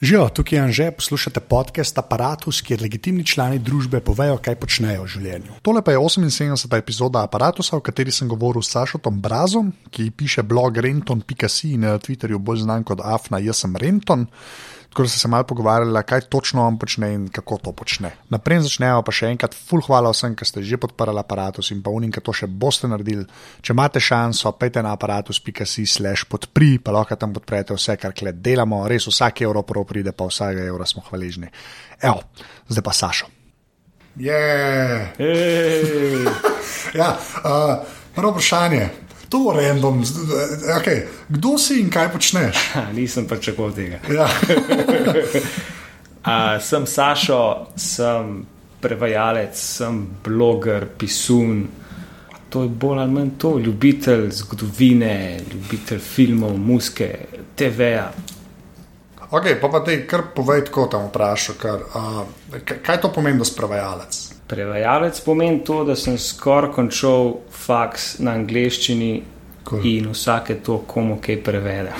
Živijo, tukaj je Anže, poslušate podcast Apparatus, kjer legitimni člani družbe povejo, kaj počnejo v življenju. Tole pa je 78. epizoda Apparatusa, v kateri sem govoril s Sašotom Brazom, ki piše blog renton.si in je na Twitterju bolj znan kot Afna, jaz sem Renton. Tako da sem se malo pogovarjala, kaj točno on počne in kako to počne. Naprej začnejo pa še enkrat, full hvala vsem, ki ste že podprli aparatus in pa unim, ki to še boste naredili. Če imate šanso, pejte na aparatus.si slash podpri, pa lahko tam podprete vse, kar klet delamo, res vsak evro prav pride, pa vsakega evra smo hvaležni. Evo, zdaj pa Sašo. Je. ja, uh, prvo vprašanje. To je random. Okay. Kdo si in kaj počneš? Ha, nisem pričakoval tega. Ja. uh, sem Sašo, sem prevajalec, sem bloger, pisun. To je bolj ali manj to, ljubitelj zgodovine, ljubitelj filmov, muske, TV-ja. Ok, pa pa te kar povej, tako tam vprašaj. Uh, kaj to pomeni, da si prevajalec? Prevajalec pomeni to, da sem skoraj končal faks na angleščini cool. in vsake to komu kaj prevede.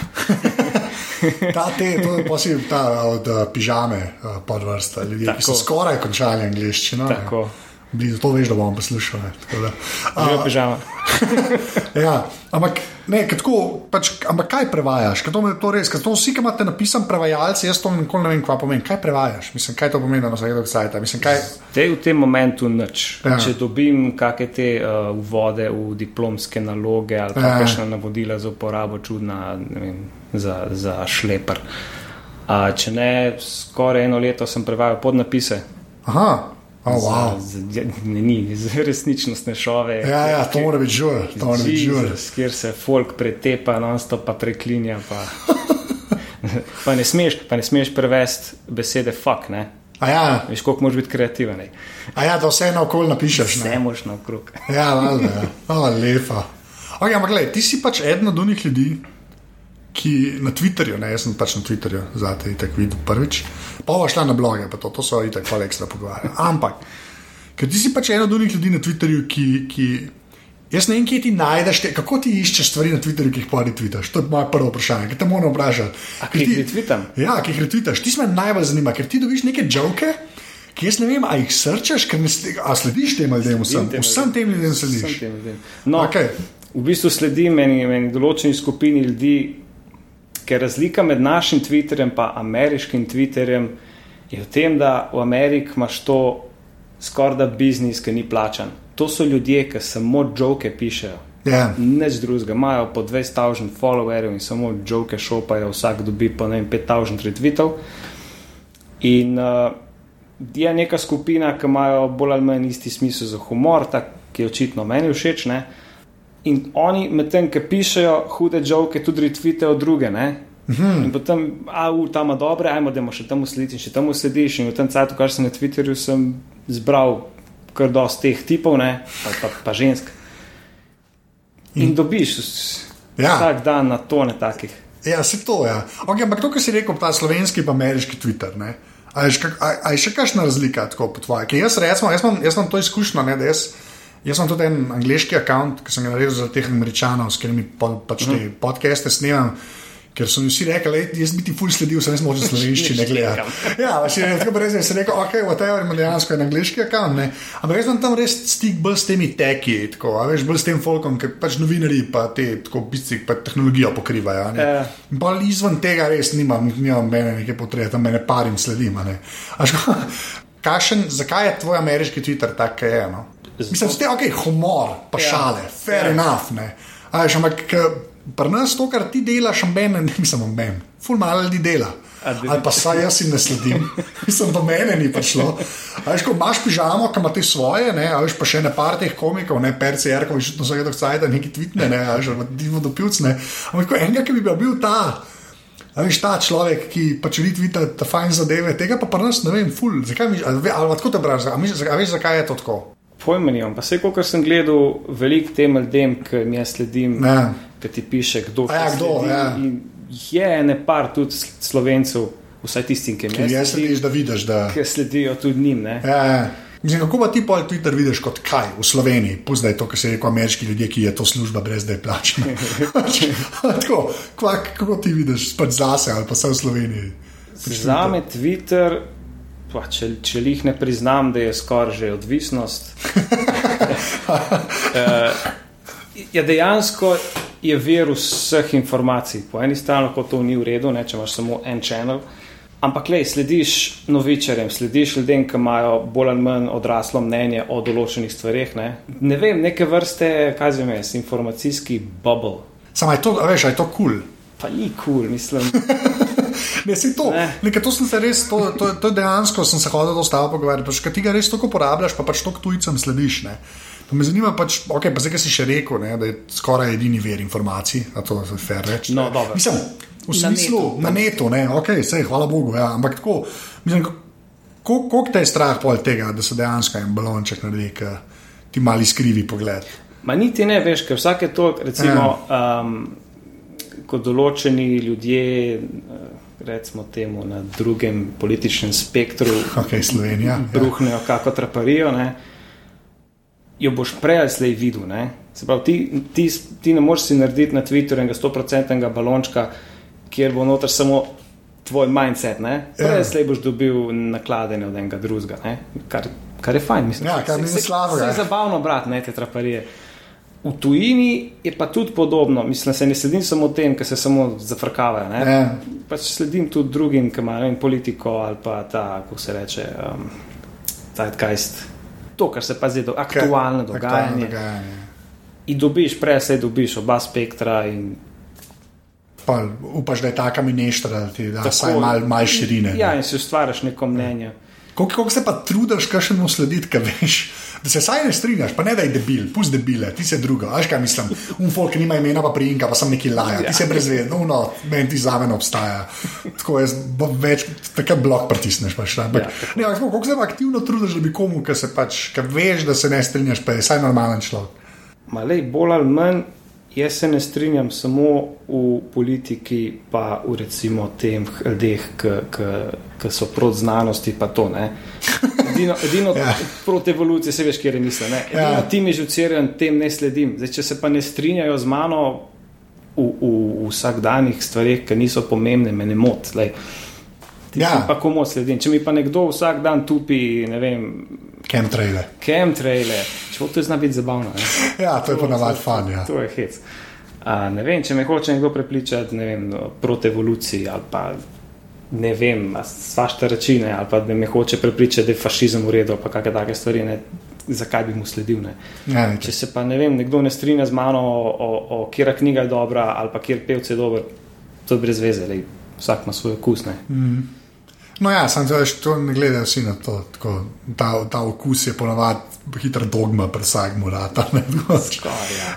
ta te, to je posebej ta od uh, pižame uh, podvrsta ljudi, Tako. ki so skoraj končali angleščino. Tako. Ne? Blizu, to veš, da bom poslušal. Že uh, pižama. ja, ampak, ne, tako, pač, ampak kaj prevajaš? Kaj to, to res, to vsi, ki imate napisan prevajalci, jaz to nikoli ne vem, kaj pomeni. Kaj prevajaš? Mislim, kaj to pomeni na vsakem sajtu? Kaj... Zdaj v tem momentu nič. Ja. Če dobim kakšne te uh, vode v diplomske naloge ali ja. kakšna navodila za uporabo čudna vem, za, za šleper. Uh, če ne, skoraj eno leto sem prevajal podnapise. Aha. Oh, wow. z, z, ne, ni, z resničnostne šove. Ja, ja, to mora biti žur. Kjer se folk pretepa, non-stop pa preklinja. Pa, pa, ne smeš, pa ne smeš prevesti besede fuck. Ne? Ja. Veš, koliko moraš biti kreativen. A ja, da vse naokoli napišeš. Vse moš naokrog. ja, valjda, ja. Lepa. Okay, ampak gledaj, ti si pač eden od unih ljudi, ki na Twitterju, ne, jaz sem pač na Twitterju, zdaj te videl prvič, pa bo šla na bloge, pa to, to so itak pa ekstra pogovarjali. Ampak, ker ti si pač eden od unih ljudi na Twitterju, ki. ki Jaz ne vem, kje ti najdeš, te, kako ti iščeš stvari na Twitterju, ki jih pa retvitaš. To je moje prvo vprašanje, ki te moram vprašati. Kaj ti retvitam? Ja, ki jih retvitaš. Ti se me najbolj zanima, ker ti dobiš neke žoke, ki jaz ne vem, a jih srčeš, ker ne slediš tem ljudem, vsem, vsem tem ljudem slediš. No, okay. V bistvu sledim meni, meni določeni skupini ljudi, ker razlika med našim Twitterjem in ameriškim Twitterjem je v tem, da v Ameriki imaš to skoraj da biznis, ki ni plačan to so ljudje, ki samo joke pišejo. Yeah. Ja. Neč drugega, imajo po 2000 followerjev in samo joke šopajo, vsak dobi po 5000 retvitev. In uh, je neka skupina, ki imajo bolj ali manj isti smisel za humor, tak, ki je očitno meni všeč. Ne? In oni medtem, ki pišejo hude joke, tudi retvitejo druge. Ne? Mhm. In potem, a v tam je dobro, ajmo, da še tam slediš, in še tam slediš. In v tem cajtu, kar sem na Twitterju, sem zbral kar dosti teh tipov, ne, pa, pa, pa žensk. In, in dobiš ja. vsak dan na tone takih. Ja, se to je. Ja. Okay, ampak to, kar si rekel, ta slovenski in ameriški Twitter. Ne? A je, a, a je še kakšna razlika tako po tvoje? Jaz, recimo, jaz, imam, jaz imam to izkušnjo, ne, da jaz, jaz imam tudi en angliški račun, ki sem ga naredil za teh američanov, s katerimi pa, pač te uh mhm. podcaste snemam. Ker so mi vsi rekli, da jaz bi ti ful sledil, sem jaz možen slovenščine gledati. Ja, še ne, tako brez, sem rekel, ok, whatever, ima dejansko en angliški ne. Ampak jaz imam tam res stik bolj s temi teki, tako, veš, bolj s tem folkom, ker pač novinari pa te, tako, bici, pa tehnologijo pokrivajo, ne. Ja. Bolj izven tega res nimam, nimam mene nekaj potrebe, tam mene parim sledim, ne. Kašen, zakaj je tvoj ameriški Twitter tak, kaj je, no? Mislim, ste, ok, humor, pa ja. šale, fair ja. enough, ne. A veš, ampak, Pri nas to, kar ti delaš, ben, ne mislim, ben, ful malo ljudi dela. Ali pa saj jaz jim ne sledim, mislim, do mene ni prišlo. Veš, ko imaš pižamo, ki imaš svoje, ne, veš pa še ne par teh komikov, ne perci, erko, veš, to so vedno cajt, neki tvitne, ne, veš, divo do pivcne. Ampak enega, ki bi bil ta. A veš, ta človek, ki pač vidi, da je ta fajn zadeve, tega pa pri nas ne vem, ful, zakaj mi, ali, ali tako te braš, a veš, zakaj je to tako? Pojma nimam, pa vse, kot sem gledal, veliko tem ljudem, ki mi jaz sledim. Ne ki ti piše, kdo ja, kdo, ja. je. Ne par tudi slovencev, vsaj tistim, ki mi je slediš, da vidiš, da ki sledijo tudi njim. Ja, ja. Mislim, kako pa ti pol Twitter vidiš kot kaj v Sloveniji, pozdaj to, kar se reče ameriški ljudje, ki je to služba brez da je plačena. Tako, kako ti vidiš, pač zase ali pa vse v Sloveniji. Za me Twitter, pa, če, če jih ne priznam, da je skoraj že odvisnost. uh, ja, dejansko je vir vseh informacij. Po eni strani lahko to ni v redu, ne, če imaš samo en kanal. Ampak, le, slediš novičarjem, slediš ljudem, ki imajo bolj ali manj odraslo mnenje o določenih stvarih. Ne, ne vem, neke vrste, kaj zvem, jaz, informacijski bubble. Samo je to, veš, je to kul. Cool. Pa ni kul, cool, mislim. ne, si to. Ne. Nekaj, to sem se res, to, to, to dejansko sem se hodil do stava pogovarjati. Pač, Kaj ti ga res toliko uporabljaš, pa pač to tujcem slediš. Ne. Pa me zanima, pač, okay, pa zdaj, ki si še rekel, ne, da je skoraj edini ver informacij, da to je fair reči. No, mislim, v smislu na netu, na netu okay, sej, hvala Bogu. Ja, ampak tako, mislim, koliko te je strah pol tega, da se dejansko en balonček naredi, ki ti mali skrivi pogled. Ma niti ne veš, ker vsake to, recimo, ja. um, kot določeni ljudje. Uh, Recimo temu na drugem političnem spektru, okay, Slovenija, ja. bruhnejo, ja. kako traparijo. Ne? jo boš prej ali slej videl. Pravi, ti, ti, ti ne moreš si narediti na Twitterju enega 100-odstotnega balončka, kjer bo noter samo tvoj mindset. Ne? Prej ali ja. slej boš dobil nakladene od enega drugega, kar, kar je fajn. Mislim, ja, kar se, se, se je zabavno brati te traparije. V tujini je pa tudi podobno, mislim, se ne sledim samo tem, ki se samo zafrkavajo. Ja. Pač sledim tudi drugim, ki imajo politiko ali pa ta, kako se reče, um, zeitgeist to, kar se pa zdaj dogaja, aktualno dogajanje. dogajanje. In dobiš, prej se dobiš oba spektra. In... Pa, upaš, da je ta kamineštra, da ti da vsaj malo mal širine. Ja, in si ustvariš neko mnenje. Ja. Kako se pa trudiš, kaj še mu slediti, kaj veš? Da se saj ne strinjaš, pa ne da je debil, pusti debile, ti si druga. Veš kaj mislim? Un folk nima imena, pa prijinka, pa sem neki laja, ti si brezvedno, no, meni ti za meno obstaja. Tako je, več, tako blok pritisneš. Pač, ampak, ja, ne, ampak kako se pa aktivno trudiš, da bi komu, ki se pač, ki veš, da se ne strinjaš, pa je saj normalen človek. Malej, bolj ali manj Jaz se ne strinjam samo v politiki, pa v recimo tem ljudeh, ki so proti znanosti, pa to ne. Edino, edino ja. proti evoluciji, se veš, kje je misel. Edino ja. ti mi že vcerijo, tem ne sledim. Zdaj, če se pa ne strinjajo z mano v, v, v vsakdanjih stvarih, ki niso pomembne, me ne moti. Ja. Pa komu sledim? Če mi pa nekdo vsak dan tupi, ne vem. Chemtraile. Chemtraile. Če to zna biti zabavno. Ne? Ja, to, je ponavadi fan. Ja. To je hec. A, ne vem, če me hoče nekdo prepričati vem, no, proti evoluciji ali pa ne vem, svašta rečine ali pa da me hoče prepričati, da je fašizem v redu pa kakšne take stvari. Ne? Zakaj bi mu sledil? Ja, če se pa ne vem, nekdo ne strinja z mano, o, o, o kjer knjiga je dobra ali pa kjer pevce je dober, to je brez veze, lej. vsak ima svoj okus. Mm. No, ja, sem zdaj to ne gledal vsi na to. Tako, ta, ta okus je ponovadi hitra dogma, presag mora tam nekaj.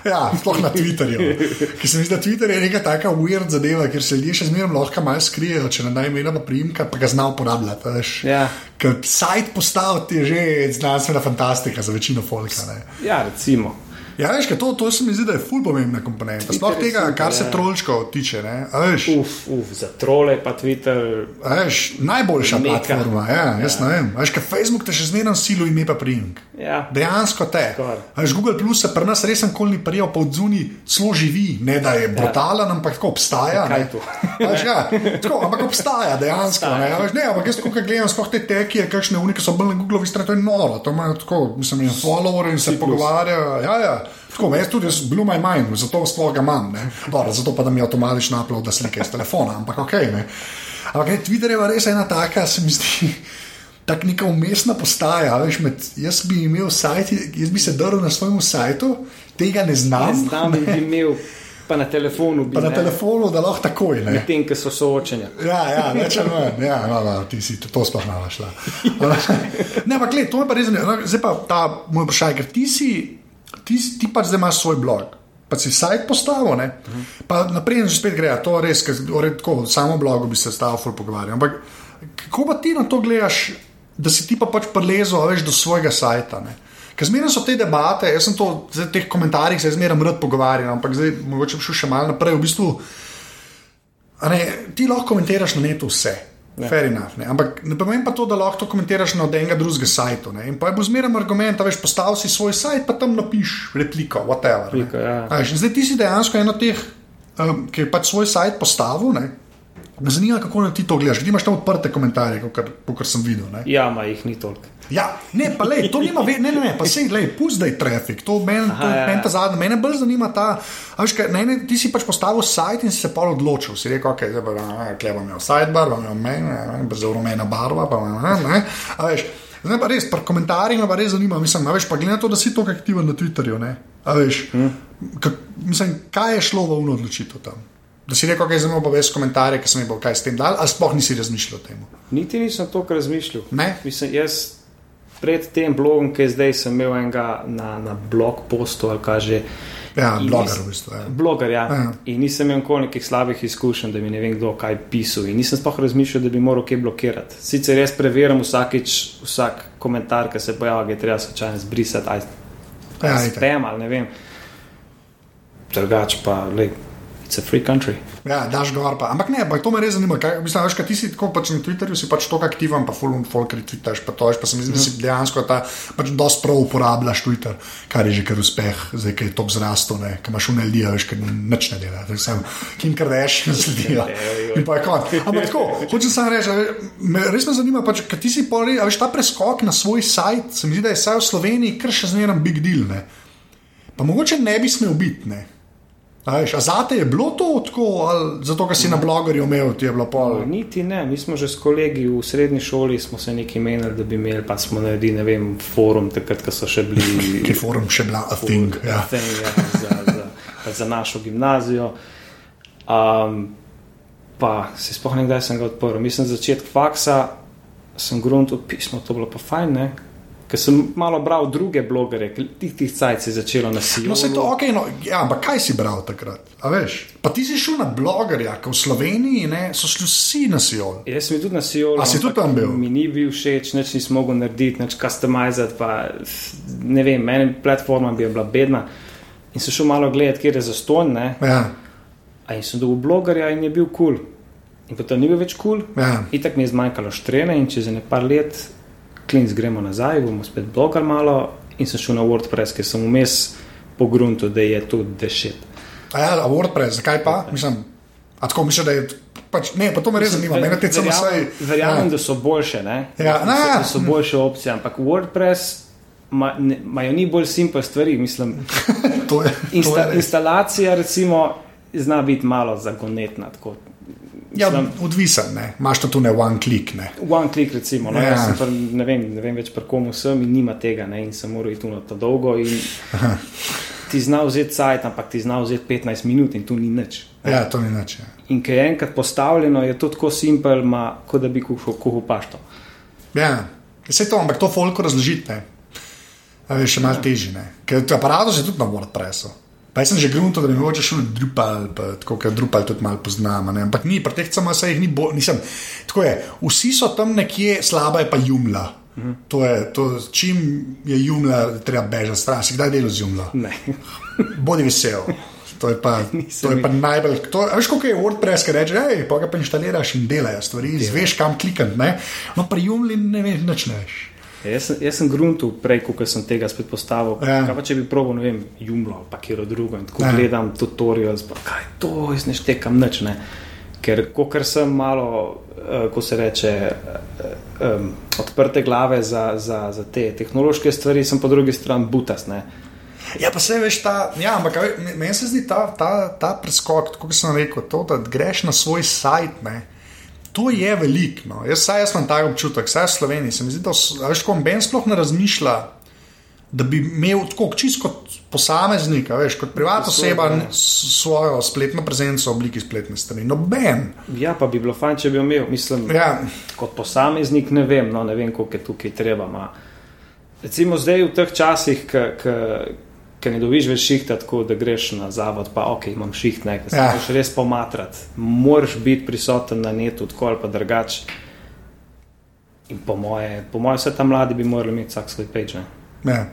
Ja, sploh na Twitterju. Ker se mi zdi, da Twitter je neka taka weird zadeva, ker se ljudje še zmeraj lahko malo skrijejo, če ne da imena pa primka, pa ga zna uporabljati. Ja. Ker sajt postaviti je že znanstvena fantastika za večino folka. Ne? Ja, recimo. Ja, veš, to, to se mi zdi, da je ful pomembna komponenta. Sploh tega, kar se ja. trolčkov tiče. Uf, uf, za trole pa Twitter. Veš, najboljša Meka. platforma. Ja, jaz ja. ne vem. Veš, Facebook te še zmeraj silo ime pa primk. Ja. Dejansko te. Veš, Google Plus se pri nas res nikoli ni prijel, pa od zuni zelo živi. Ne da je ja. brutalen, ja. ampak tako obstaja. Veš, ja, tako, ampak obstaja dejansko. Ne, veš, ne, ampak jaz, ko gledam, skoh te teki, kakšne unike so bile na Google, to je noro. To imajo tako, mislim, follower in se pogovarjajo. Ja, ja. Tako, jaz tudi bil moj mind, zato sploh ga imam, Dobre, zato pa da mi avtomatično uploada slike iz telefona, ampak ok. Ne? Ampak okay, Twitter je res ena taka, se mi zdi. Tako neka umestna postaja, veš, med, jaz bi imel sajt, jaz bi se drl na svojem sajtu, tega ne znam. Ne znam, ne. bi imel, pa na telefonu. Bi, pa na ne. telefonu, da lahko takoj. Med tem, ki so soočeni. Ja, ja, neče ne, ja, no, no, ti si to sploh navašla. ne, ampak gled, to me pa res zanima. Zdaj pa ta moj vprašaj, ker ti si ti, ti pač zdaj imaš svoj blog, pa si sajt postavil, ne? Uh -huh. pa naprej že spet gre, to res, ker tako samo blogu bi se stavil, ful pogovarjal. Ampak kako pa ti na to gledaš, da si ti pa pač prelezel več do svojega sajta? Ne? Ker zmeraj so te debate, jaz sem to v teh komentarjih se zmeraj rad pogovarjal, ampak zdaj mogoče šel še malo naprej. V bistvu, ne, ti lahko komentiraš na netu vse. Fair enough. Ne? Ampak ne pomeni pa to, da lahko to komentiraš na enega drugega sajta. In pa je bo zmeraj argument, da veš, postavi si svoj sajt, pa tam napiš repliko, whatever. Repliko, ja. Zdaj ti si dejansko eno teh, um, ki je pač svoj sajt postavil. Ne? Me zanima, kako na ti to gledaš. Ti imaš tam odprte komentarje, kot sem videl. Ne? Ja, ma jih ni toliko. Ja, ne, pa lej, to nima, ve, ne, ne, ne, pa sej, lej, pusti, da je trafik, to meni, to je ja, meni ja. ta zadnja, mene bolj zanima ta, veš, kaj, ne, ne, ti si pač postavil sajt in si se pol odločil, si rekel, ok, zdaj pa, ne, kje bom imel sidebar, bom imel meni, zelo rumena barva, pa ne, ne, a veš, zdaj pa res, pri komentarjih me pa res zanima, mislim, a veš, pa glede na to, da si tako aktiven na Twitterju, ne, a veš, hmm. kak, mislim, kaj je šlo v uno odločitev tam? Da si rekel, kaj je zanimivo, pa veš komentarje, ki sem jih bo kaj s tem dal, ali sploh nisi razmišljal o tem. Niti nisem toliko razmišljal. Ne? Mislim, jaz pred tem blogom, ki zdaj, sem imel enega na, na blog postu ali kaže. Ja, In bloger v bistvu. Ja. Bloger, ja. Ja. In nisem imel nikoli nekih slabih izkušenj, da mi ne vem kdo kaj pisal. In nisem sploh razmišljal, da bi moral kaj blokirati. Sicer jaz preverjam vsakič, vsak komentar, ki se pojavi, ga je treba slučajno zbrisati, aj Ja, ja, spam ali ne vem. Drugač pa, le, it's a free country. Ja, daš gor pa. Ampak ne, pa to me res zanima. Kaj, mislim, veš, kaj ti si tako pač na Twitterju, si pač tako aktiven, pa full on folk retweetaš, pa to, veš, pa se mi zdi, da si dejansko ta, pač dosti prav uporabljaš Twitter, kar je že kar uspeh, zdaj, ki je top zrastel, ne, ki imaš unel ljudi, veš, ki nič ne dela, tako sem, Kim Kardashian sledijo. In pa je konc. Ampak tako, hočem samo reči, me, res me zanima, pač, kaj ti si pol, a veš, ta preskok na svoj sajt, se mi zdi, da je vsaj v Sloveniji kar še zmeraj big deal, ne. Pa mogoče ne bi smel biti, ne. A veš, a zate je bilo to tako, ali zato, ker si na blogerju imel, ti je bilo pol. Niti ne, mi smo že s kolegi v srednji šoli smo se nekaj menili, da bi imeli, pa smo naredili, ne vem, forum, takrat, ko so še bili. Ki forum še bila a thing. Ja. thing, ja, za, za, za našo gimnazijo. Um, pa se spomnim, kdaj sem ga odprl. Mislim, začetek faksa sem gruntil pismo, to je bilo pa fajn. Ne? Ker sem malo bral druge blogere, tih tih cajt se je začelo nasilje. No, se to ok, no, ja, ampak kaj si bral takrat? A veš? Pa ti si šel na blogerja, ki v Sloveniji ne, so šli vsi na Sijol. Jaz sem tudi na Sijolu. A si tudi tam bil? Mi ni bil všeč, nič nisem mogel narediti, nič customizati. Pa, ne vem, meni platforma bi bila bedna. In sem šel malo gledati, kje je zaston. Ne? Ja, A in sem dobil blogerja in je bil kul. Cool. In potem ni bil več kul. Cool. ja. Itak mi je zmanjkalo štrene in čez nekaj let, klinc gremo nazaj, bomo spet blogar malo in sem šel na WordPress, ker sem vmes pogruntil, da je to dešet. A ja, a WordPress, zakaj pa? Mislim, a tako mislim, da je. Pač, ne, pa to me res zanima. Mene te samo saj. Verjamem, da so boljše, ne? Ja, so, ja. da so boljše opcije, ampak WordPress ma- ne- imajo ni bolj simpel stvari. Mislim, To je, to insta, je instalacija recimo zna biti malo zagonetna. Tako. Ja, Mislim, odvisen, ne. Imaš to ne one click, ne. One click, recimo. No, Ja. ja. pr, ne, vem, ne vem več, pri komu sem in nima tega, ne, in sem moral iti na to dolgo. in Ti zna vzeti sajt, ampak ti zna vzeti 15 minut in tu ni nič. Ja, to ni nič. Ja. In ker je enkrat postavljeno, je to tako simpel, ma, kot da bi kuhal kuhu pašto. Ja, vse to, ampak to folko ne. Veš, še malo težje, ne. Ker aparatus je tudi na WordPressu. Pa jaz sem že grunto, da bi mogoče šel Drupal, pa tako, ker Drupal tudi malo poznam, a ne. ampak ni, pri teh CMS jih ni bolj, nisem. Tako je, vsi so tam nekje, slaba je pa Jumla. To je, to, čim je Jumla, treba bežati stran. Si kdaj delal z Jumla? Ne. Bodi vesel. To je pa, to je pa najbolj. To, veš, kako je WordPress, ki reče, hej, pa ga pa inštaliraš in delajo stvari, izveš kam klikati. ne. No, pri Jumli ne veš, nič ne veš. Jaz sem, jaz sem gruntil prej, ko sem tega spet postavil. Ja. Ja. Kaj pa če bi probil, ne vem, Jumlo ali pa kjer drugo in tako Ja. ja. gledam tutorials, pa kaj to, jaz ne štekam nič. Ne. Ker ker sem malo, uh, ko se reče, um, odprte glave za, za, za te tehnološke stvari, sem po drugi strani butas. Ne. Ja, pa se veš, ta, ja, ampak meni se zdi ta, ta, ta preskok, kot sem rekel, to, da greš na svoj sajt. Ne, to je veliko. No. Jaz, saj, jaz imam ta občutek, vsaj v Sloveniji. Se mi zdi, da ko Ben sploh ne razmišlja. Da bi imel tako čisto kot posameznik, veš, kot privatna oseba, ne, svojo spletno prezenco v obliki spletne strani. Noben. Ja, pa bi bilo fajn, če bi imel, mislim, Ja, kot posameznik, ne vem, no, ne vem koliko je tukaj treba. Ma. Recimo zdaj v teh časih, ki ne dobiš več šihta, tako da greš na zavod, pa ok, imam šiht, ne, se Ja. moraš res pomatrati. Moraš biti prisoten na netu, tako ali pa drugače. In po moje, po moje, vse tam mladi bi morali imeti vsak svoj page. Ne. ja.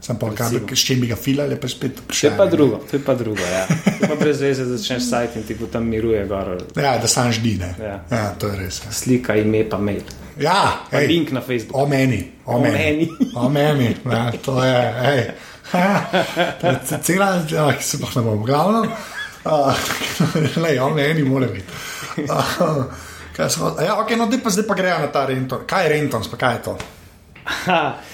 Sem pa kaj, s čim bi ga filali, pa spet To je pa drugo, to je pa drugo. Ja. To Pa brez veze začneš sajt in ti bo tam miruje gor. Ja, da sam ždi, ne. Ja. ja, to je res. Ja, Slika, ime, pa mail. ja Pa ej, link na Facebook. o meni, o, O meni. meni. o meni, ja, to je, hej. Cela, ki se pa ne bom, glavno. Uh, lej, o meni mora biti. Kaj smo, ja, okay, no, pa, zdaj pa grejo na ta Renton. Kaj je Renton, pa kaj je to?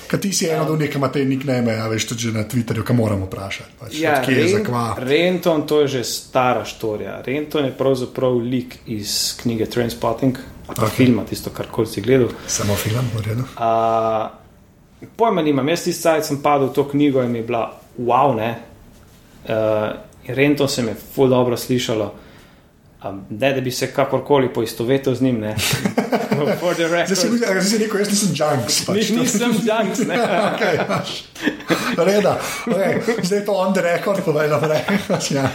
Kaj ti si eno od njih, ki ima te nickname, a veš tudi na Twitterju, kam moramo vprašati. Pač, Ja, kje je za Ren- kva. Renton, to je že stara štorija. Renton je pravzaprav lik iz knjige Trainspotting, ali pa okay. filma, tisto, kar koli si gledal. Samo film, v redu. Pojma nimam, jaz tisti sajt sem padel v to knjigo in mi je bila wow, ne. Uh, in Renton se mi je ful dobro slišalo. Um, ne, da bi se kakorkoli poistovetil z njim, ne. For the Zdaj si, record. zdaj si rekel, jaz nisem junks. Pač. Ni, nisem junks, ne. okay, pač. Reda, okay. Zdaj je to on the record, povej naprej. ja.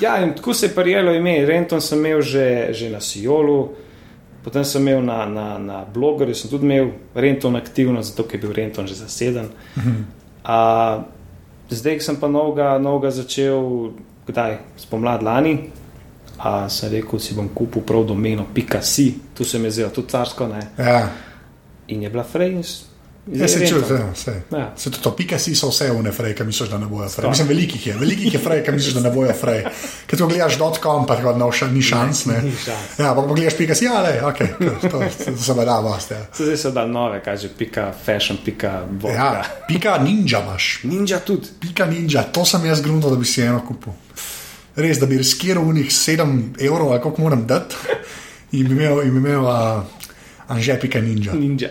Ja, in tako se je prijelo ime. Renton sem imel že, že na Sijolu, potem sem imel na, na, na blogerju, sem tudi imel Renton aktivno, zato ker je bil Renton že zaseden. A, zdaj sem pa novega, novega začel, kdaj, spomlad lani. A sem rekel, si bom kupil prav domeno, pika si, tu se mi je zdelo tudi carsko, ne. ja. In je bila frej. Ja, se čuje, vse, vse. Ja. Se to, to pika si so vse une frej, ki misliš, da ne bojo frej. Mislim, velikih je, velikih je frej, ki misliš, da ne bojo frej. Ker to gledaš dot.com, pa tako no, še ni šans, ne. Ni šans. Ja, pa pogledaš pika si, ale, ok, to, to, to se me da vas, ja. Zdaj so dal nove, kaže pika fashion, pika vodka. Ja, pika ninja imaš. Ninja tudi. Pika ninja, to sem jaz grunil, da bi si eno kupil. Res, da bi riskiral unih 7 evrov, ali koliko moram dati, in bi imel, in bi imel uh, Anže pika ninja. Ninja.